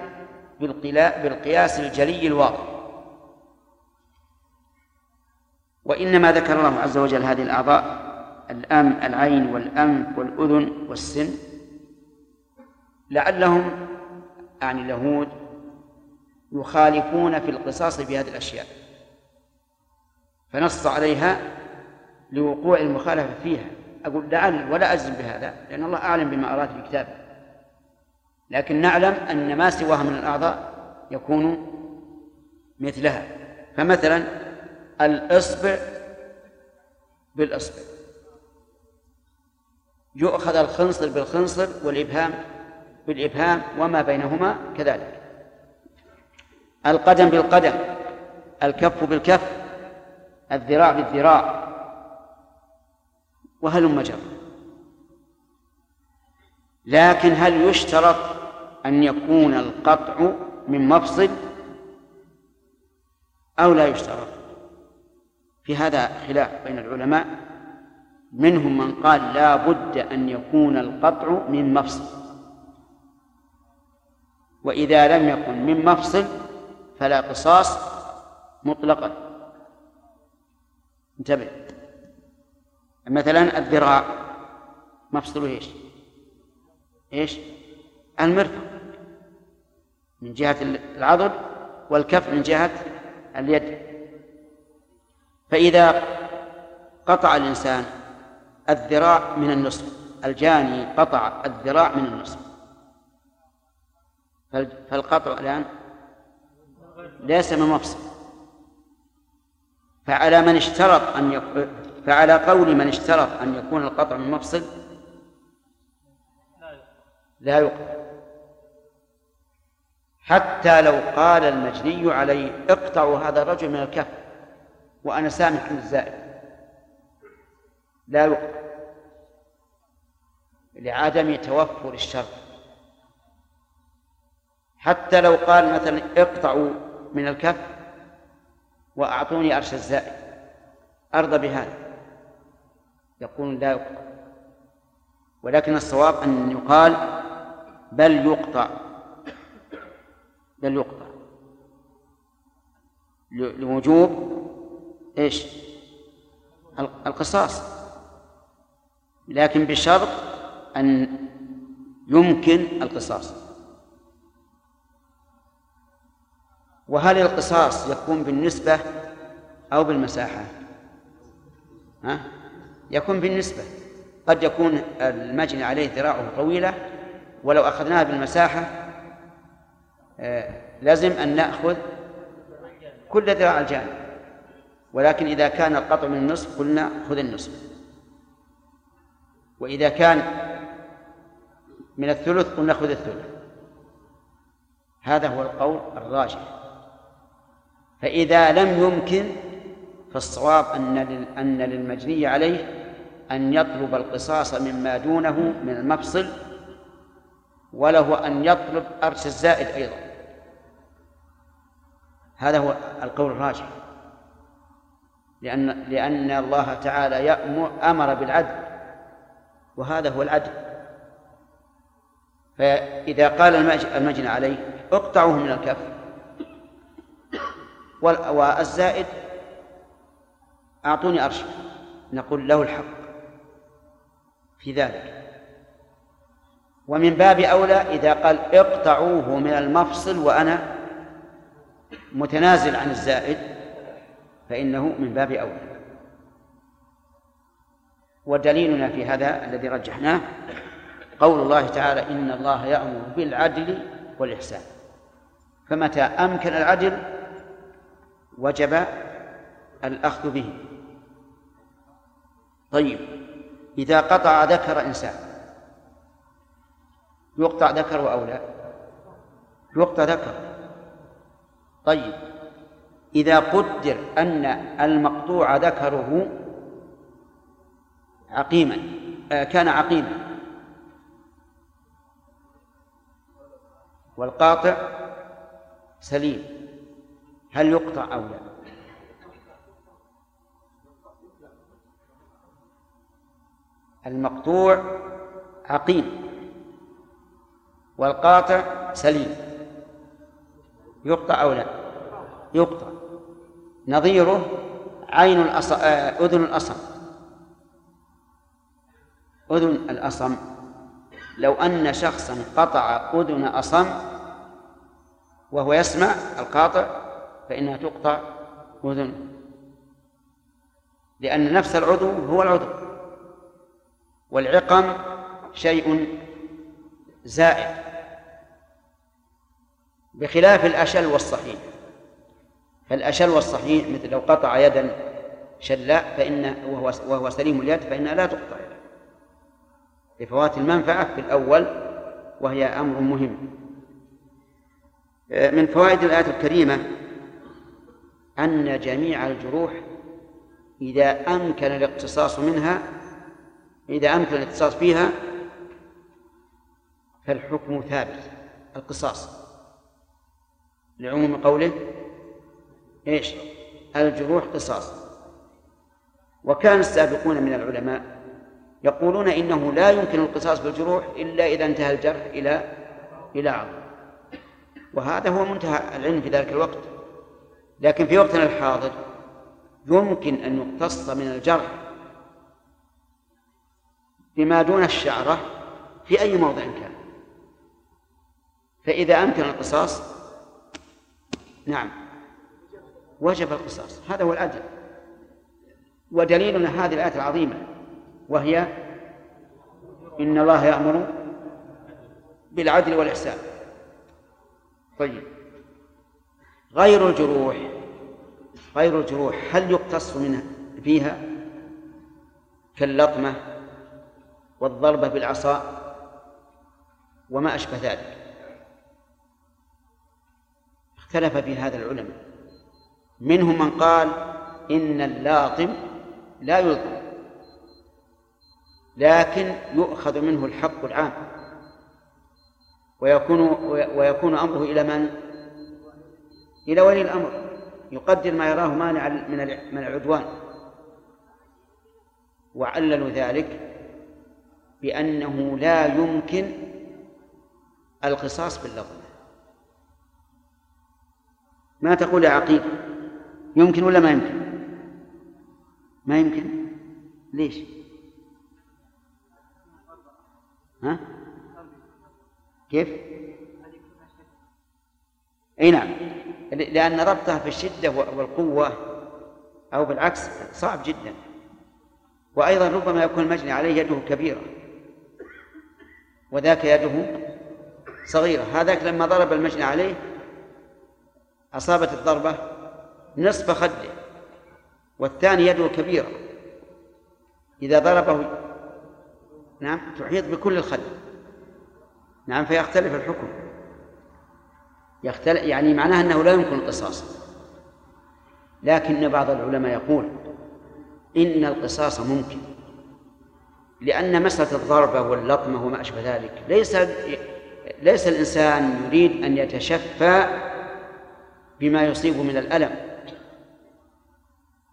بالقياس الجلي الواضح. وإنما ذكر الله عز وجل هذه الأعضاء الأم العين والأنف والأذن والسن. لعلهم يعني اليهود يخالفون في القصاص في هذه الأشياء. فنص عليها لوقوع المخالفة فيها. أقول لعل ولا أجزم بهذا لأن الله أعلم بما أراد في كتابه لكن نعلم أن ما سواها من الأعضاء يكون مثلها. فمثلا الإصبع بالإصبع. يؤخذ الخنصر بالخنصر والإبهام بالإبهام وما بينهما كذلك. القدم بالقدم الكف بالكف الذراع بالذراع. وهلم جرا لكن هل يشترط أن يكون القطع من مفصل أو لا يشترط. في هذا خلاف بين العلماء. منهم من قال لا بد أن يكون القطع من مفصل. وإذا لم يكن من مفصل فلا قصاص مطلقا. انتبه. مثلا الذراع. مفصله إيش؟ إيش؟ المرفق. من جهة العضد والكف من جهة اليد. فإذا قطع الإنسان الذراع من النصف الجاني قطع الذراع من النصف. فالقطع الآن ليس من مفصل. فعلى من اشترط أن يكون فعلى قول من اشترط أن يكون القطع من مفصل لا يقطع حتى لو قال المجني عليه اقطعوا هذا الرجل من الكف وأنا سامح عن الزائد لا يقطع لعدم توفر الشر. حتى لو قال مثلا اقطعوا من الكف وأعطوني أرش الزائد أرضى بهذا. يقول لا يقطع ولكن الصواب أن يقال بل يقطع. بل يقطع. لوجوب إيش؟ القصاص. لكن بشرط أن يمكن القصاص. وهل القصاص يكون بالنسبة أو بالمساحة؟ ها؟ يكون بالنسبة. قد يكون المجني عليه ذراعه طويلة ولو أخذناها بالمساحة لازم أن نأخذ كل ذراع الجانب. ولكن إذا كان القطع من النصف قلنا خذ النصف. وإذا كان من الثلث قلنا خذ الثلث. هذا هو القول الراجح. فإذا لم يمكن فالصواب أن أن للمجني عليه أن يطلب القصاص مما دونه من المفصل وله أن يطلب أرش الزائد أيضا. هذا هو القول الراجح. لأن لأن الله تعالى يأمر أمر بالعدل وهذا هو العدل. فإذا قال المجنى عليه اقطعوه من الكف. والزائد أعطوني أرش نقول له الحق في ذلك. ومن باب أولى إذا قال اقطعوه من المفصل وأنا متنازل عن الزائد فإنه من باب أولى. ودليلنا في هذا الذي رجحناه قول الله تعالى إن الله يأمر بالعدل والإحسان. فمتى أمكن العدل وجب الأخذ به. طيب إذا قطع ذكر إنسان يقطع ذكر أو لا؟ يقطع ذكر طيب. إذا قدر أن المقطوع ذكره عقيما آه، كان عقيما. والقاطع سليم. هل يقطع أو لا؟ المقطوع عقيم. والقاطع سليم. يقطع أو لا؟ يقطع نظيره عين الأص... آه، أذن الأصم. أذن الأصم. لو أن شخصا قطع أذن أصم وهو يسمع القاطع فإنها تقطع أذن. لأن نفس العضو هو العضو. والعقم شيء زائد. بخلاف الأشل والصحيح. فالأشل والصحيح مثل لو قطع يدا شلاء فإن وهو وهو سليم اليد فإنها لا تقطع لفوات المنفعة في الأول وهي أمر مهم. من فوائد الآية الكريمة أن جميع الجروح إذا أمكن الاقتصاص منها إذا أمكن الاقتصاص فيها فالحكم ثابت القصاص. لعموم قوله إيش؟ الجروح قصاص. وكان السابقون من العلماء يقولون إنه لا يمكن القصاص بالجروح إلا إذا انتهى الجرح إلى إلى عظم وهذا هو منتهى العلم في ذلك الوقت. لكن في وقتنا الحاضر يمكن أن يقتص من الجرح بما دون الشعرة في أي موضع كان. فإذا أمكن القصاص نعم. وجب القصاص هذا هو العدل ودليلنا هذه الآية العظيمة وهي إن الله يأمر بالعدل والإحسان. طيب. غير الجروح غير الجروح هل يقتص منها فيها؟ كاللطمة والضربة بالعصا وما أشبه ذلك. اختلف في هذا العلماء منهم من قال إن اللاطم لا يلطم لكن يؤخذ منه الحق العام. ويكون ويكون أمره إلى من؟ إلى ولي الأمر يقدر ما يراه مانعا من من العدوان. وعللوا ذلك بأنه لا يمكن القصاص باللطم ما تقول يا عقيل؟ يمكن ولا ما يمكن؟ ما يمكن. ليش؟ ها؟ كيف؟ أي نعم. لأن ربطها في الشده والقوة أو بالعكس صعب جدا. وأيضا ربما يكون المجني عليه يده كبيرة. وذاك يده صغيرة. هذاك لما ضرب المجني عليه أصابت الضربة نصف خده والثاني يده كبيرة. إذا ضربه نعم تحيط بكل الخد. نعم فيختلف الحكم. يختلف يعني معناها أنه لا يمكن القصاص. لكن بعض العلماء يقول إن القصاص ممكن لأن مسألة الضربة واللطمة وما أشبه ذلك ليس ليس الإنسان يريد أن يتشفى بما يصيب من الألم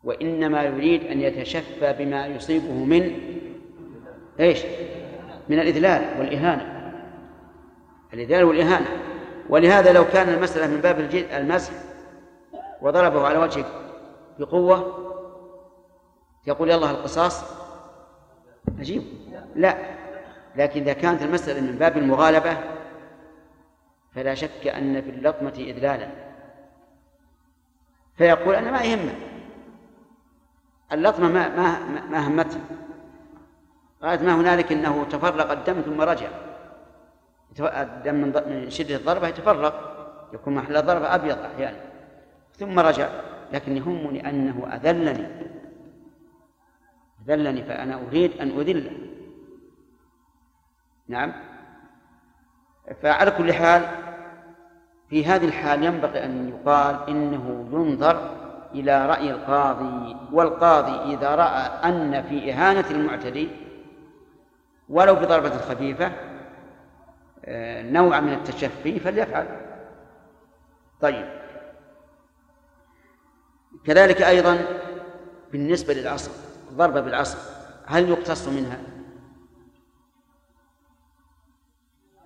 وإنما يريد أن يتشفى بما يصيبه من إيش؟ من الإذلال والإهانة. الإذلال والإهانة. ولهذا لو كان المسألة من باب المسح وضربه على وجهه بقوة يقول يلا القصاص عجيب. لا لكن إذا كانت المسألة من باب المغالبة فلا شك أن في اللطمة إذلالا. فيقول أنا ما يهمه اللطمة ما ما ما همته قالت ما هنالك إنه تفرق الدم ثم رجع. الدم من شدة الضربة يتفرق. يكون محل الضربة أبيض أحيانا. ثم رجع. لكن يهمني أنه أذلني. أذلني فأنا أريد أن أذله. نعم. فعلى كل حال في هذه الحال ينبغي أن يقال إنه ينظر إلى رأي القاضي والقاضي إذا رأى أن في إهانة المعتدي ولو بضربة خفيفة آه، نوع من التشفي فليفعل طيب كذلك أيضا بالنسبة للعصر الضربة بالعصر هل يقتص منها؟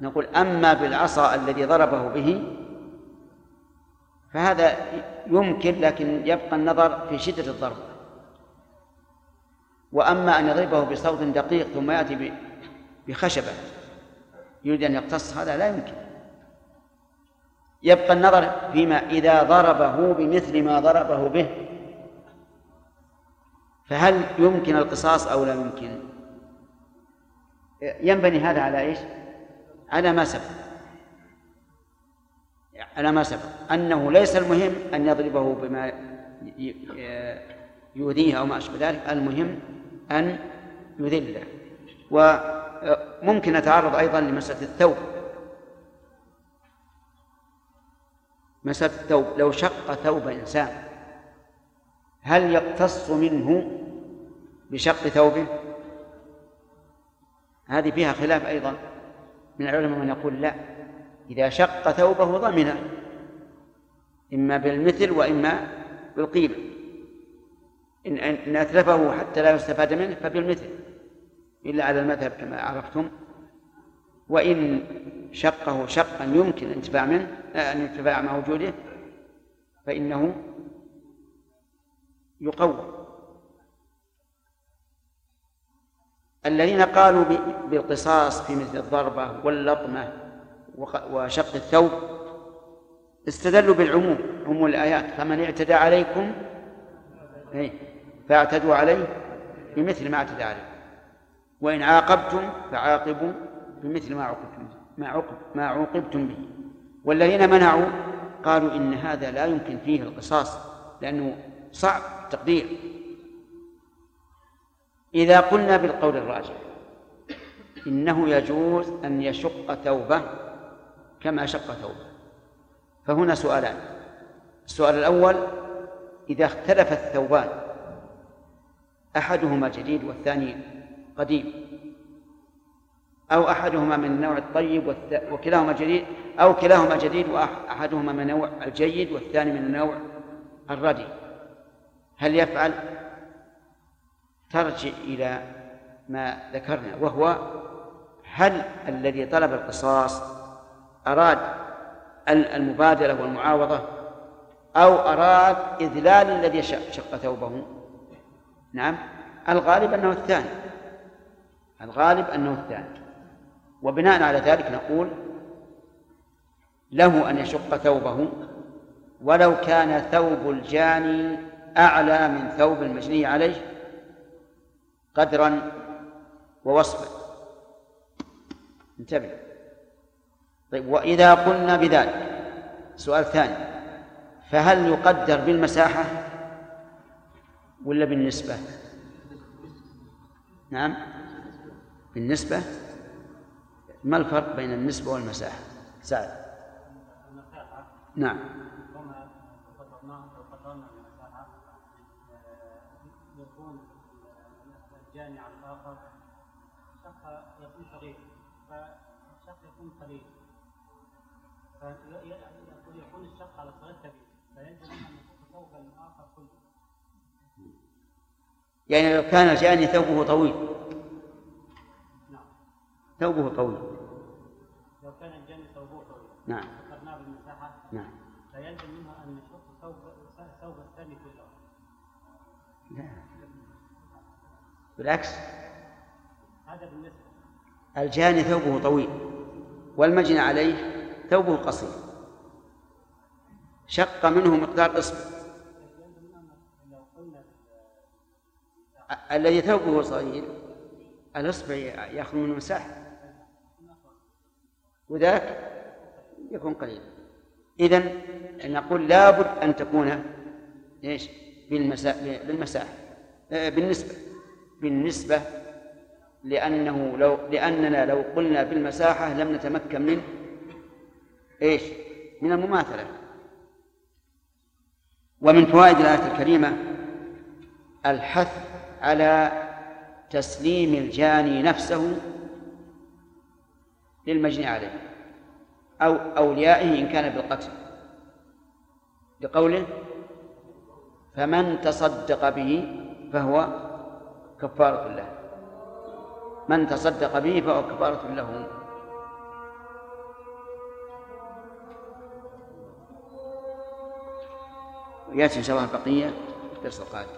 نقول أما بالعصا الذي ضربه به فهذا يمكن لكن يبقى النظر في شدة الضرب. وأما أن يضربه بصوت دقيق ثم يأتي بخشبة يريد أن يقتص هذا لا يمكن. يبقى النظر فيما إذا ضربه بمثل ما ضربه به. فهل يمكن القصاص أو لا يمكن؟ ينبني هذا على إيش؟ على ما سبق. على ما سبق أنه ليس المهم أن يضربه بما يؤذيه أو ما أشبه ذلك المهم أن يذله. وممكن نتعرض أيضا لمسألة الثوب. مسألة الثوب لو شق ثوب إنسان هل يقتص منه بشق ثوبه؟ هذه فيها خلاف أيضا. من العلماء من يقول لا. إذا شق ثوبه ضمنه إما بالمثل وإما بالقيمة. إن, إن أتلفه حتى لا يستفاد منه فبالمثل إلا على المذهب كما عرفتم. وإن شقه شقا يمكن الانتفاع منه الانتفاع مع وجوده فإنه يقوم الذين قالوا بالقصاص في مثل الضربة واللطمة وشق الثوب. استدلوا بالعموم عموم الآيات. فمن اعتدى عليكم إيه، فاعتدوا عليه بمثل ما اعتدى عليكم وإن عاقبتم فعاقبوا بمثل ما عوقبتم ما عوقب ما عوقبتم به. والذين منعوا قالوا إن هذا لا يمكن فيه القصاص لأنه صعب التقدير. إذا قلنا بالقول الراجح إنه يجوز أن يشق ثوبه كما شق ثوبه. فهنا سؤالان. السؤال الأول إذا اختلف الثوبان أحدهما جديد والثاني قديم أو أحدهما من النوع الطيب وكلاهما جديد أو كلاهما جديد وأحدهما من النوع الجيد والثاني من النوع الردي. هل يفعل؟ ترجع إلى ما ذكرنا وهو هل الذي طلب القصاص أراد المبادرة والمعاوضة أو أراد إذلال الذي شق ثوبه. نعم. الغالب أنه الثاني. الغالب أنه الثاني. وبناء على ذلك نقول له أن يشق ثوبه ولو كان ثوب الجاني أعلى من ثوب المجني عليه قدرا ووصفا. انتبه. طيب وإذا قلنا بذلك سؤال ثاني فهل يقدر بالمساحة ولا بالنسبة؟ نعم بالنسبة ما الفرق بين النسبة والمساحة؟ سعد نعم يعني لو كان الجاني ثوبه طويل. نعم ثوبه طويل. لو كان الجاني ثوبه طويل. نعم. فقدناه بالمساحة. نعم. فيلزم منه أن يشق ثوب ثوب الثاني كله. لا. بالعكس. هذا بالنسبة. الجاني ثوبه طويل. والمجني عليه ثوبه قصير. شق منه مقدار إصبع الذي ثوبه صغير الإصبع يأخذ منه مساحة. وذاك يكون قليلا إذا نقول لابد أن تكون إيش؟ بالمساحة. آه، بالنسبة. بالنسبة لأنه لو لأننا لو قلنا بالمساحة لم نتمكن من إيش؟ من المماثلة. ومن فوائد الآية الكريمة الحث على تسليم الجاني نفسه للمجني عليه أو أوليائه إن كان بالقتل. لقوله فمن تصدق به فهو كفارة له. من تصدق به فهو كفارة له. ويأتي إن شاء الله البقية في الدرس القادم.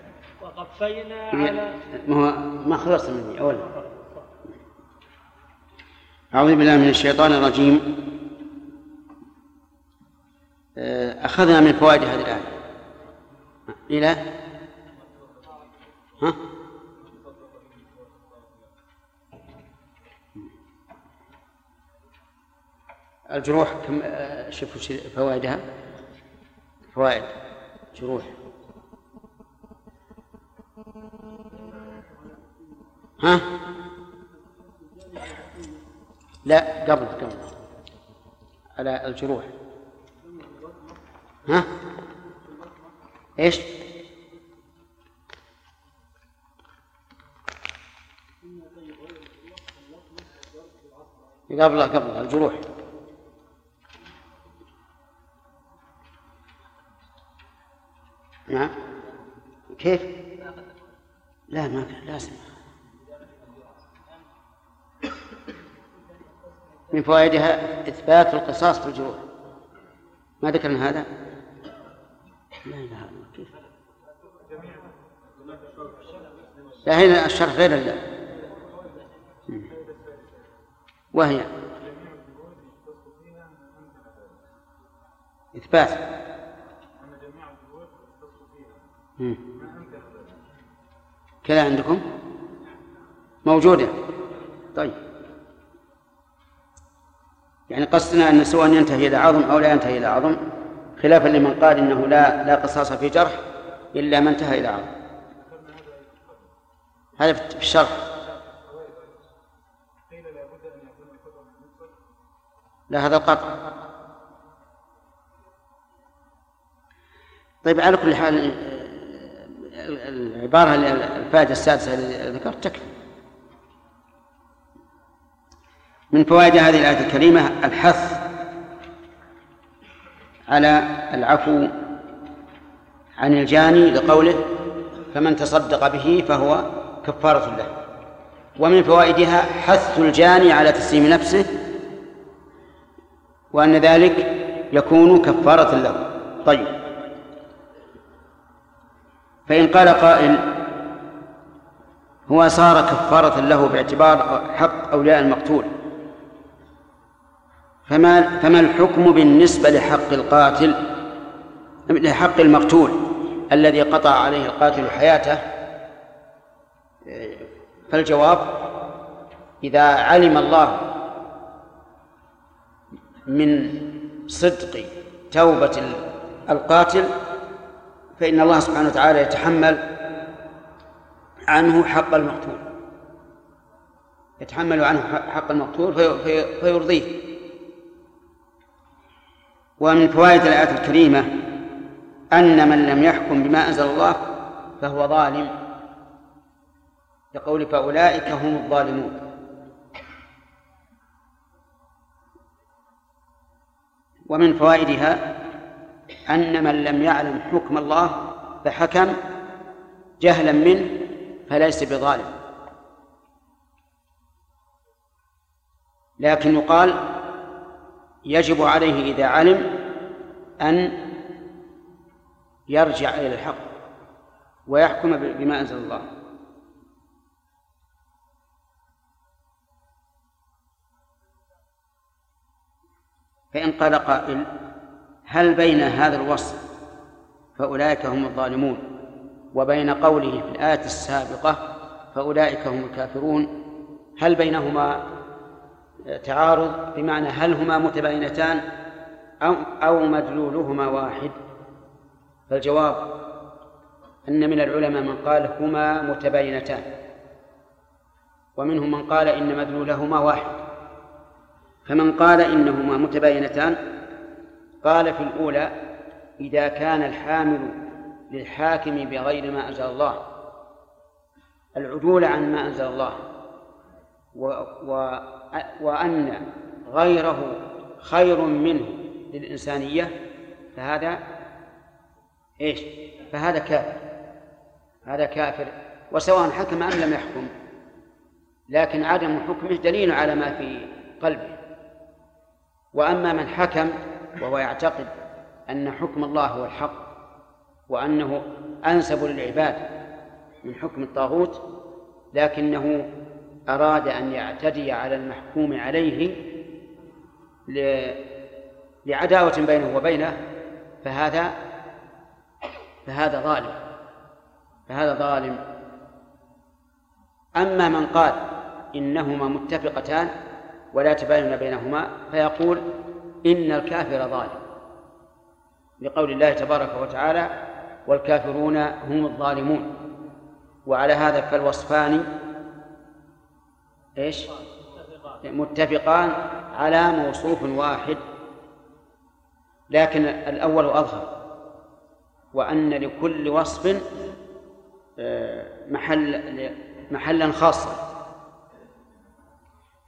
وقفينا على ما هو ما خلصت مني أولا. أعوذ بالله من الشيطان الرجيم. أخذنا من فوائد هذه الآية. إلى؟ ها؟ الجروح كم آه، شوفوا فوائدها. فوائد جروح. ها؟ لا قبل قبل. على الجروح. ها؟ إيش؟ قبل قبل الجروح. نعم كيف؟ لا ما لازم من فوائدها إثبات القصاص في الجروح. ما ذكرنا هذا؟ لا إله إلا الله. كيف؟ لا هنا الشرح غير الله. وهي إثبات. كذا عندكم؟ موجودة. طيب. يعني قصدنا أن سواء ينتهي إلى عظم أو لا ينتهي إلى عظم خلافا لمن قال إنه لا لا قصاص في جرح إلا ما انتهى إلى عظم. هذا في الشرح. لا هذا القطع. طيب على كل حال العبارة الفائدة السادسة التي ذكرت تكفي. من فوائد هذه الآية الكريمة الحث على العفو عن الجاني لقوله فمن تصدق به فهو كفارة له. ومن فوائدها حث الجاني على تسليم نفسه وأن ذلك يكون كفارة له. طيب. فإن قال قائل هو صار كفارة له باعتبار حق أولياء المقتول. فما فما الحكم بالنسبة لحق القاتل لحق المقتول الذي قطع عليه القاتل حياته؟ فالجواب إذا علم الله من صدق توبة القاتل فإن الله سبحانه وتعالى يتحمل عنه حق المقتول يتحمل عنه حق المقتول في فيرضيه. ومن فوائد الآية الكريمة أن من لم يحكم بما أنزل الله فهو ظالم لقول فأولئك هم الظالمون. ومن فوائدها أن من لم يعلم حكم الله فحكم جهلا منه فليس بظالم. لكن يقال يجب عليه إذا علم أن يرجع إلى الحق ويحكم بما أنزل الله. فإن قال قائل هل بين هذا الوصف فأولئك هم الظالمون وبين قوله في الآية السابقة فأولئك هم الكافرون هل بينهما تعارض بمعنى هل هما متباينتان أو أو مدلولهما واحد؟ فالجواب أن من العلماء من قال هما متباينتان ومنهم من قال إن مدلولهما واحد. فمن قال إنهما متباينتان قال في الأولى إذا كان الحامل للحاكم بغير ما أنزل الله العدول عن ما أنزل الله و و وأن غيره خير منه للإنسانية فهذا إيش؟ فهذا كافر. هذا كافر وسواء حكم أم لم يحكم. لكن عدم حكمه دليل على ما في قلبه. وأما من حكم وهو يعتقد أن حكم الله هو الحق وأنه أنسب للعباد من حكم الطاغوت لكنه أراد أن يعتدي على المحكوم عليه لعداوة بينه وبينه فهذا فهذا ظالم فهذا ظالم. أما من قال إنهما متفقتان ولا تباين بينهما فيقول إن الكافر ظالم لقول الله تبارك وتعالى والكافرون هم الظالمون وعلى هذا فالوصفان إيش؟ متفقان على موصوف واحد. لكن الأول أظهر وأن لكل وصف آه، محل محلا خاصا.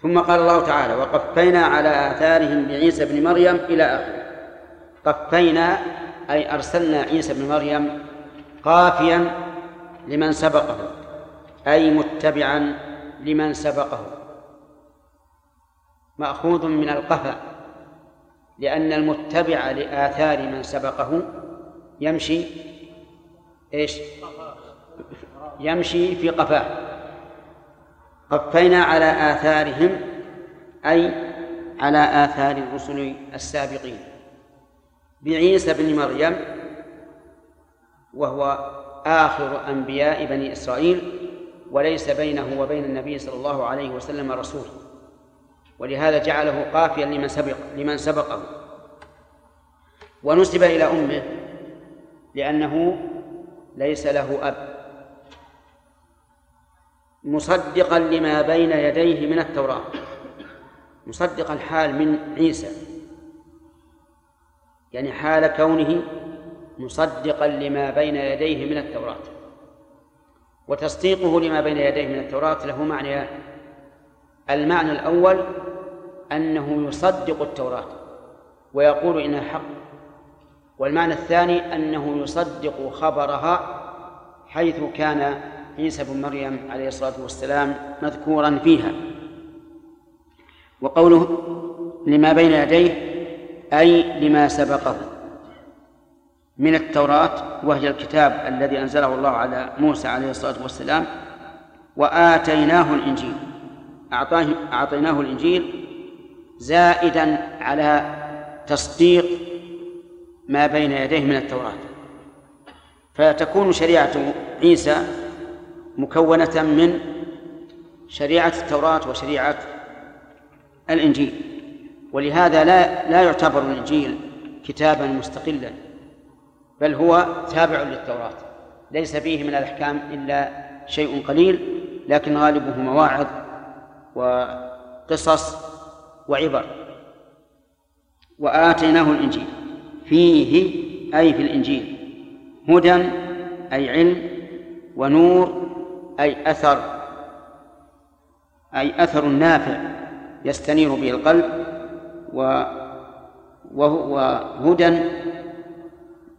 ثم قال الله تعالى وقفينا على آثارهم بعيسى بن مريم إلى آخره. قفينا أي أرسلنا عيسى بن مريم قافيا لمن سبقه أي متبعا لمن سبقه. مأخوذ من القفا لأن المتبع لآثار من سبقه يمشي إيش؟ يمشي في قفاه. قفينا على آثارهم أي على آثار الرسل السابقين. بعيسى بن مريم وهو آخر أنبياء بني إسرائيل وليس بينه وبين النبي صلى الله عليه وسلم رسول. ولهذا جعله قافيا لمن سبق لمن سبقه. ونسب إلى أمه لأنه ليس له أب. مصدقا لما بين يديه من التوراة. مصدقا حال من عيسى. يعني حال كونه مصدقا لما بين يديه من التوراة. وتصديقه لما بين يديه من التوراة له معنيان المعنى الأول أنه يصدق التوراة ويقول إنها حق والمعنى الثاني أنه يصدق خبرها حيث كان عيسى بن مريم عليه الصلاة والسلام مذكورا فيها. وقوله لما بين يديه أي لما سبقه. من التوراة وهي الكتاب الذي أنزله الله على موسى عليه الصلاة والسلام وآتيناه الإنجيل. أعطاه أعطيناه الإنجيل زائدا على تصديق ما بين يديه من التوراة. فتكون شريعة عيسى مكونة من شريعة التوراة وشريعة الإنجيل. ولهذا لا لا يعتبر الإنجيل كتابا مستقلا. بل هو تابع للتوراة. ليس فيه من الأحكام إلا شيء قليل لكن غالبه مواعظ وقصص وعبر. وآتيناه الإنجيل. فيه أي في الإنجيل هدى أي علم ونور أي أثر أي أثر نافع يستنير به القلب وهدى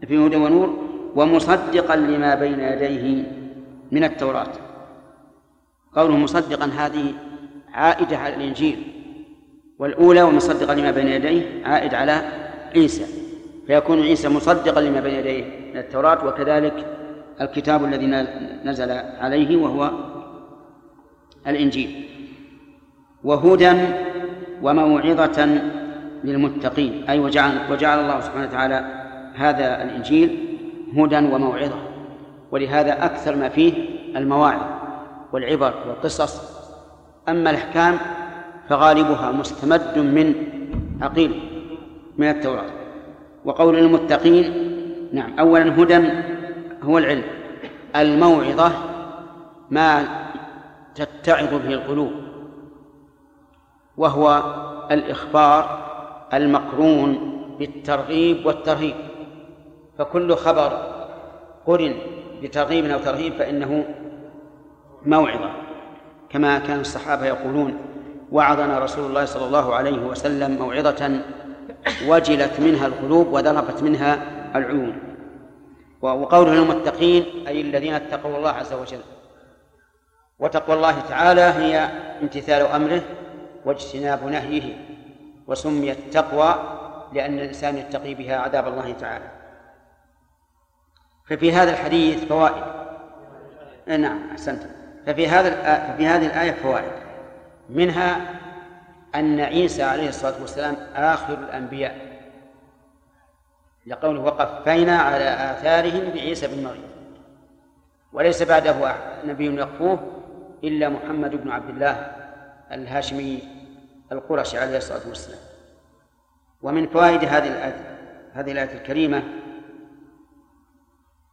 في هدى ونور ومصدقا لما بين يديه من التوراة. قوله مصدقا هذه عائدة على الإنجيل والأولى ومصدقا لما بين يديه عائد على عيسى. فيكون عيسى مصدقا لما بين يديه من التوراة وكذلك الكتاب الذي نزل عليه وهو الإنجيل. وهدى وموعظة للمتقين أي وجعل وجعل الله سبحانه وتعالى هذا الإنجيل هدى وموعظة ولهذا أكثر ما فيه المواعظ والعبر والقصص. أما الأحكام فغالبها مستمد من عقيل من التوراة. وقول المتقين نعم أولا هدى هو العلم الموعظة ما تتعظ به القلوب وهو الإخبار المقرون بالترغيب والترهيب. فكل خبر قرن بترغيب أو ترهيب فإنه موعظة كما كان الصحابة يقولون وعظنا رسول الله صلى الله عليه وسلم موعظة وجلت منها القلوب وذرفت منها العيون. وقوله المتقين أي الذين اتقوا الله عز وجل. وتقوى الله تعالى هي امتثال أمره واجتناب نهيه وسميت تقوى لأن الإنسان يتقي بها عذاب الله تعالى. ففي هذا الحديث فوائد. نعم أحسنت. ففي هذا ففي هذه الآية فوائد. منها أن عيسى عليه الصلاة والسلام آخر الأنبياء. لقوله وقفينا على آثارهم بعيسى بن مريم. وليس بعده نبي يقفوه إلا محمد بن عبد الله الهاشمي القرشي عليه الصلاة والسلام. ومن فوائد هذه الآية هذه الآية الكريمة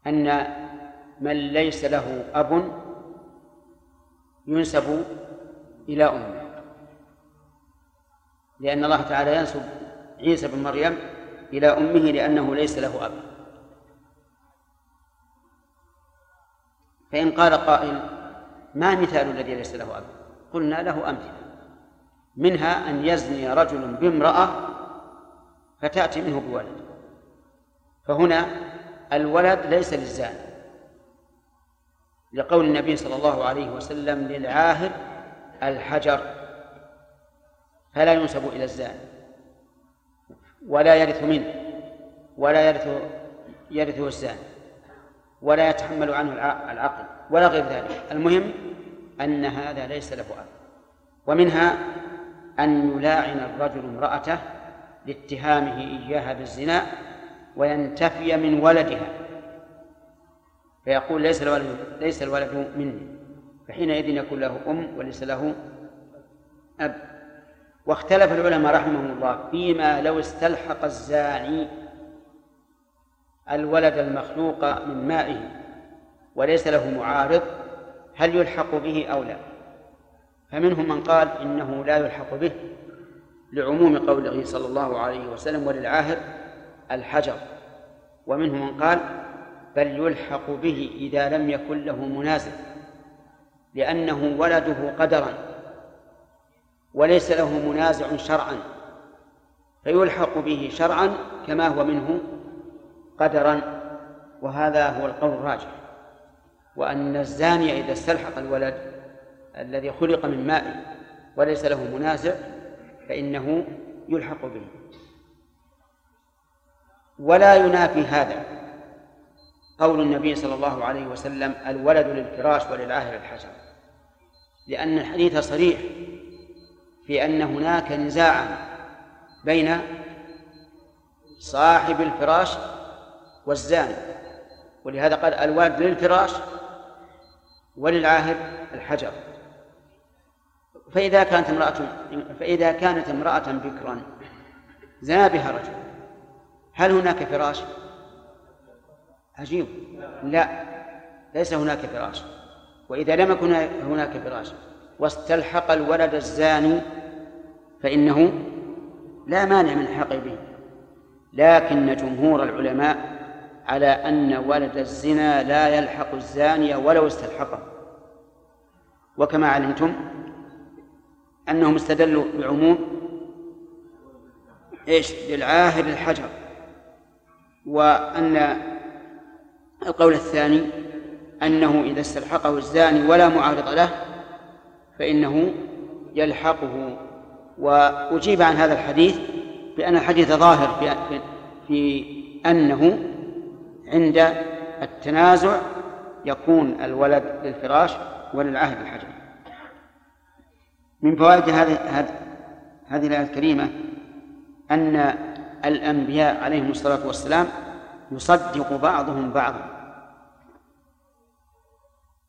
أن من ليس له أب ينسب إلى أمه. لأن الله تعالى ينسب عيسى بن مريم إلى أمه لأنه ليس له أب. فإن قال قائل ما مثال الذي ليس له أب؟ قلنا له أمثلة. منها أن يزني رجل بامرأة فتأتي منه بولد. فهنا الولد ليس للزاني. لقول النبي صلى الله عليه وسلم للعاهر الحجر فلا ينسب إلى الزاني ولا يرث منه ولا يرث يرثه الزاني ولا يتحمل عنه العقل ولا غير ذلك. المهم أن هذا ليس له أب ومنها أن يلاعن الرجل امرأته لاتهامه إياها بالزنا وينتفي من ولدها. فيقول ليس الولد ليس الولد مني. فحينئذ يكون له أم وليس له أب. واختلف العلماء رحمهم الله فيما لو استلحق الزاني الولد المخلوق من مائه وليس له معارض هل يلحق به أو لا؟ فمنهم من قال إنه لا يلحق به لعموم قوله صلى الله عليه وسلم وللعاهر الحجر. ومنهم من قال بل يلحق به إذا لم يكن له منازل لأنه ولده قدرا وليس له منازع شرعا فيلحق به شرعا كما هو منه قدرا وهذا هو القول الراجح. وأن الزاني إذا استلحق الولد الذي خلق من ماء وليس له منازع فإنه يلحق به. ولا ينافي هذا. قول النبي صلى الله عليه وسلم الولد للفراش وللعاهر الحجر. لأن الحديث صريح في أن هناك نزاعا بين صاحب الفراش والزاني. ولهذا قال الولد للفراش وللعاهر الحجر. فإذا كانت امرأة فإذا كانت امرأة بكرا زنا بها رجل. هل هناك فراش؟ عجيب. لا ليس هناك فراش. وإذا لم يكن هناك فراش واستلحق الولد الزاني فإنه لا مانع من الحق به. لكن جمهور العلماء على أن ولد الزنا لا يلحق الزانية ولو استلحقه. وكما علمتم أنهم استدلوا بعموم إيش؟ للعاهر الحجر. وأن القول الثاني أنه إذا استلحقه الزاني ولا معارض له فإنه يلحقه. وأجيب عن هذا الحديث بأن الحديث ظاهر في, أنه عند التنازع يكون الولد للفراش وللعهد الحجر من فوائد هذه هذه الآية الكريمة أن الأنبياء عليهم الصلاة والسلام يصدق بعضهم بعضا.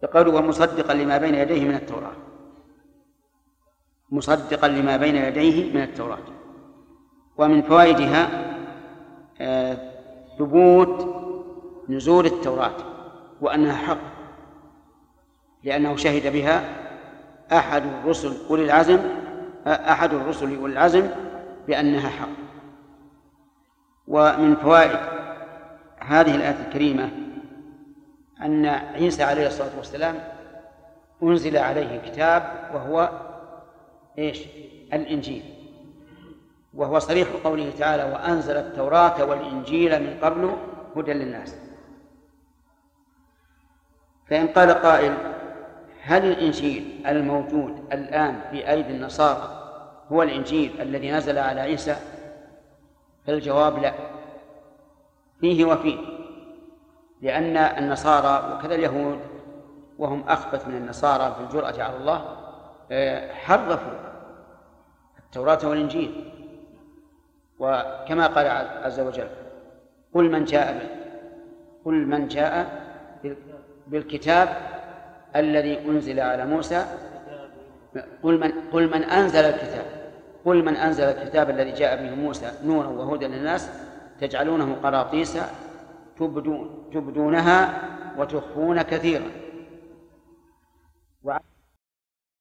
يقول ومصدقا لما بين يديه من التوراة. مصدقا لما بين يديه من التوراة. ومن فوائدها آه، ثبوت نزول التوراة وأنها حق لأنه شهد بها أحد الرسل أولي العزم أحد الرسل أولي العزم بأنها حق. ومن فوائد هذه الآية الكريمة أن عيسى عليه الصلاة والسلام أنزل عليه كتاب وهو إيش؟ الإنجيل. وهو صريح قوله تعالى وأنزل التوراة والإنجيل من قبل هدى للناس. فإن قال قائل هل الإنجيل الموجود الآن في أيدي النصارى هو الإنجيل الذي نزل على عيسى؟ فالجواب لا. فيه وفيه. لأن النصارى وكذا اليهود وهم أخبث من النصارى في الجرأة على الله آه، حرفوا التوراة والإنجيل. وكما قال عز وجل قل من جاء قل من جاء بالكتاب الذي أنزل على موسى قل من قل من أنزل الكتاب. قل من أنزل الكتاب الذي جاء به موسى نورا وهدى للناس تجعلونه قراطيس تبدون تبدونها وتخفون كثيرا.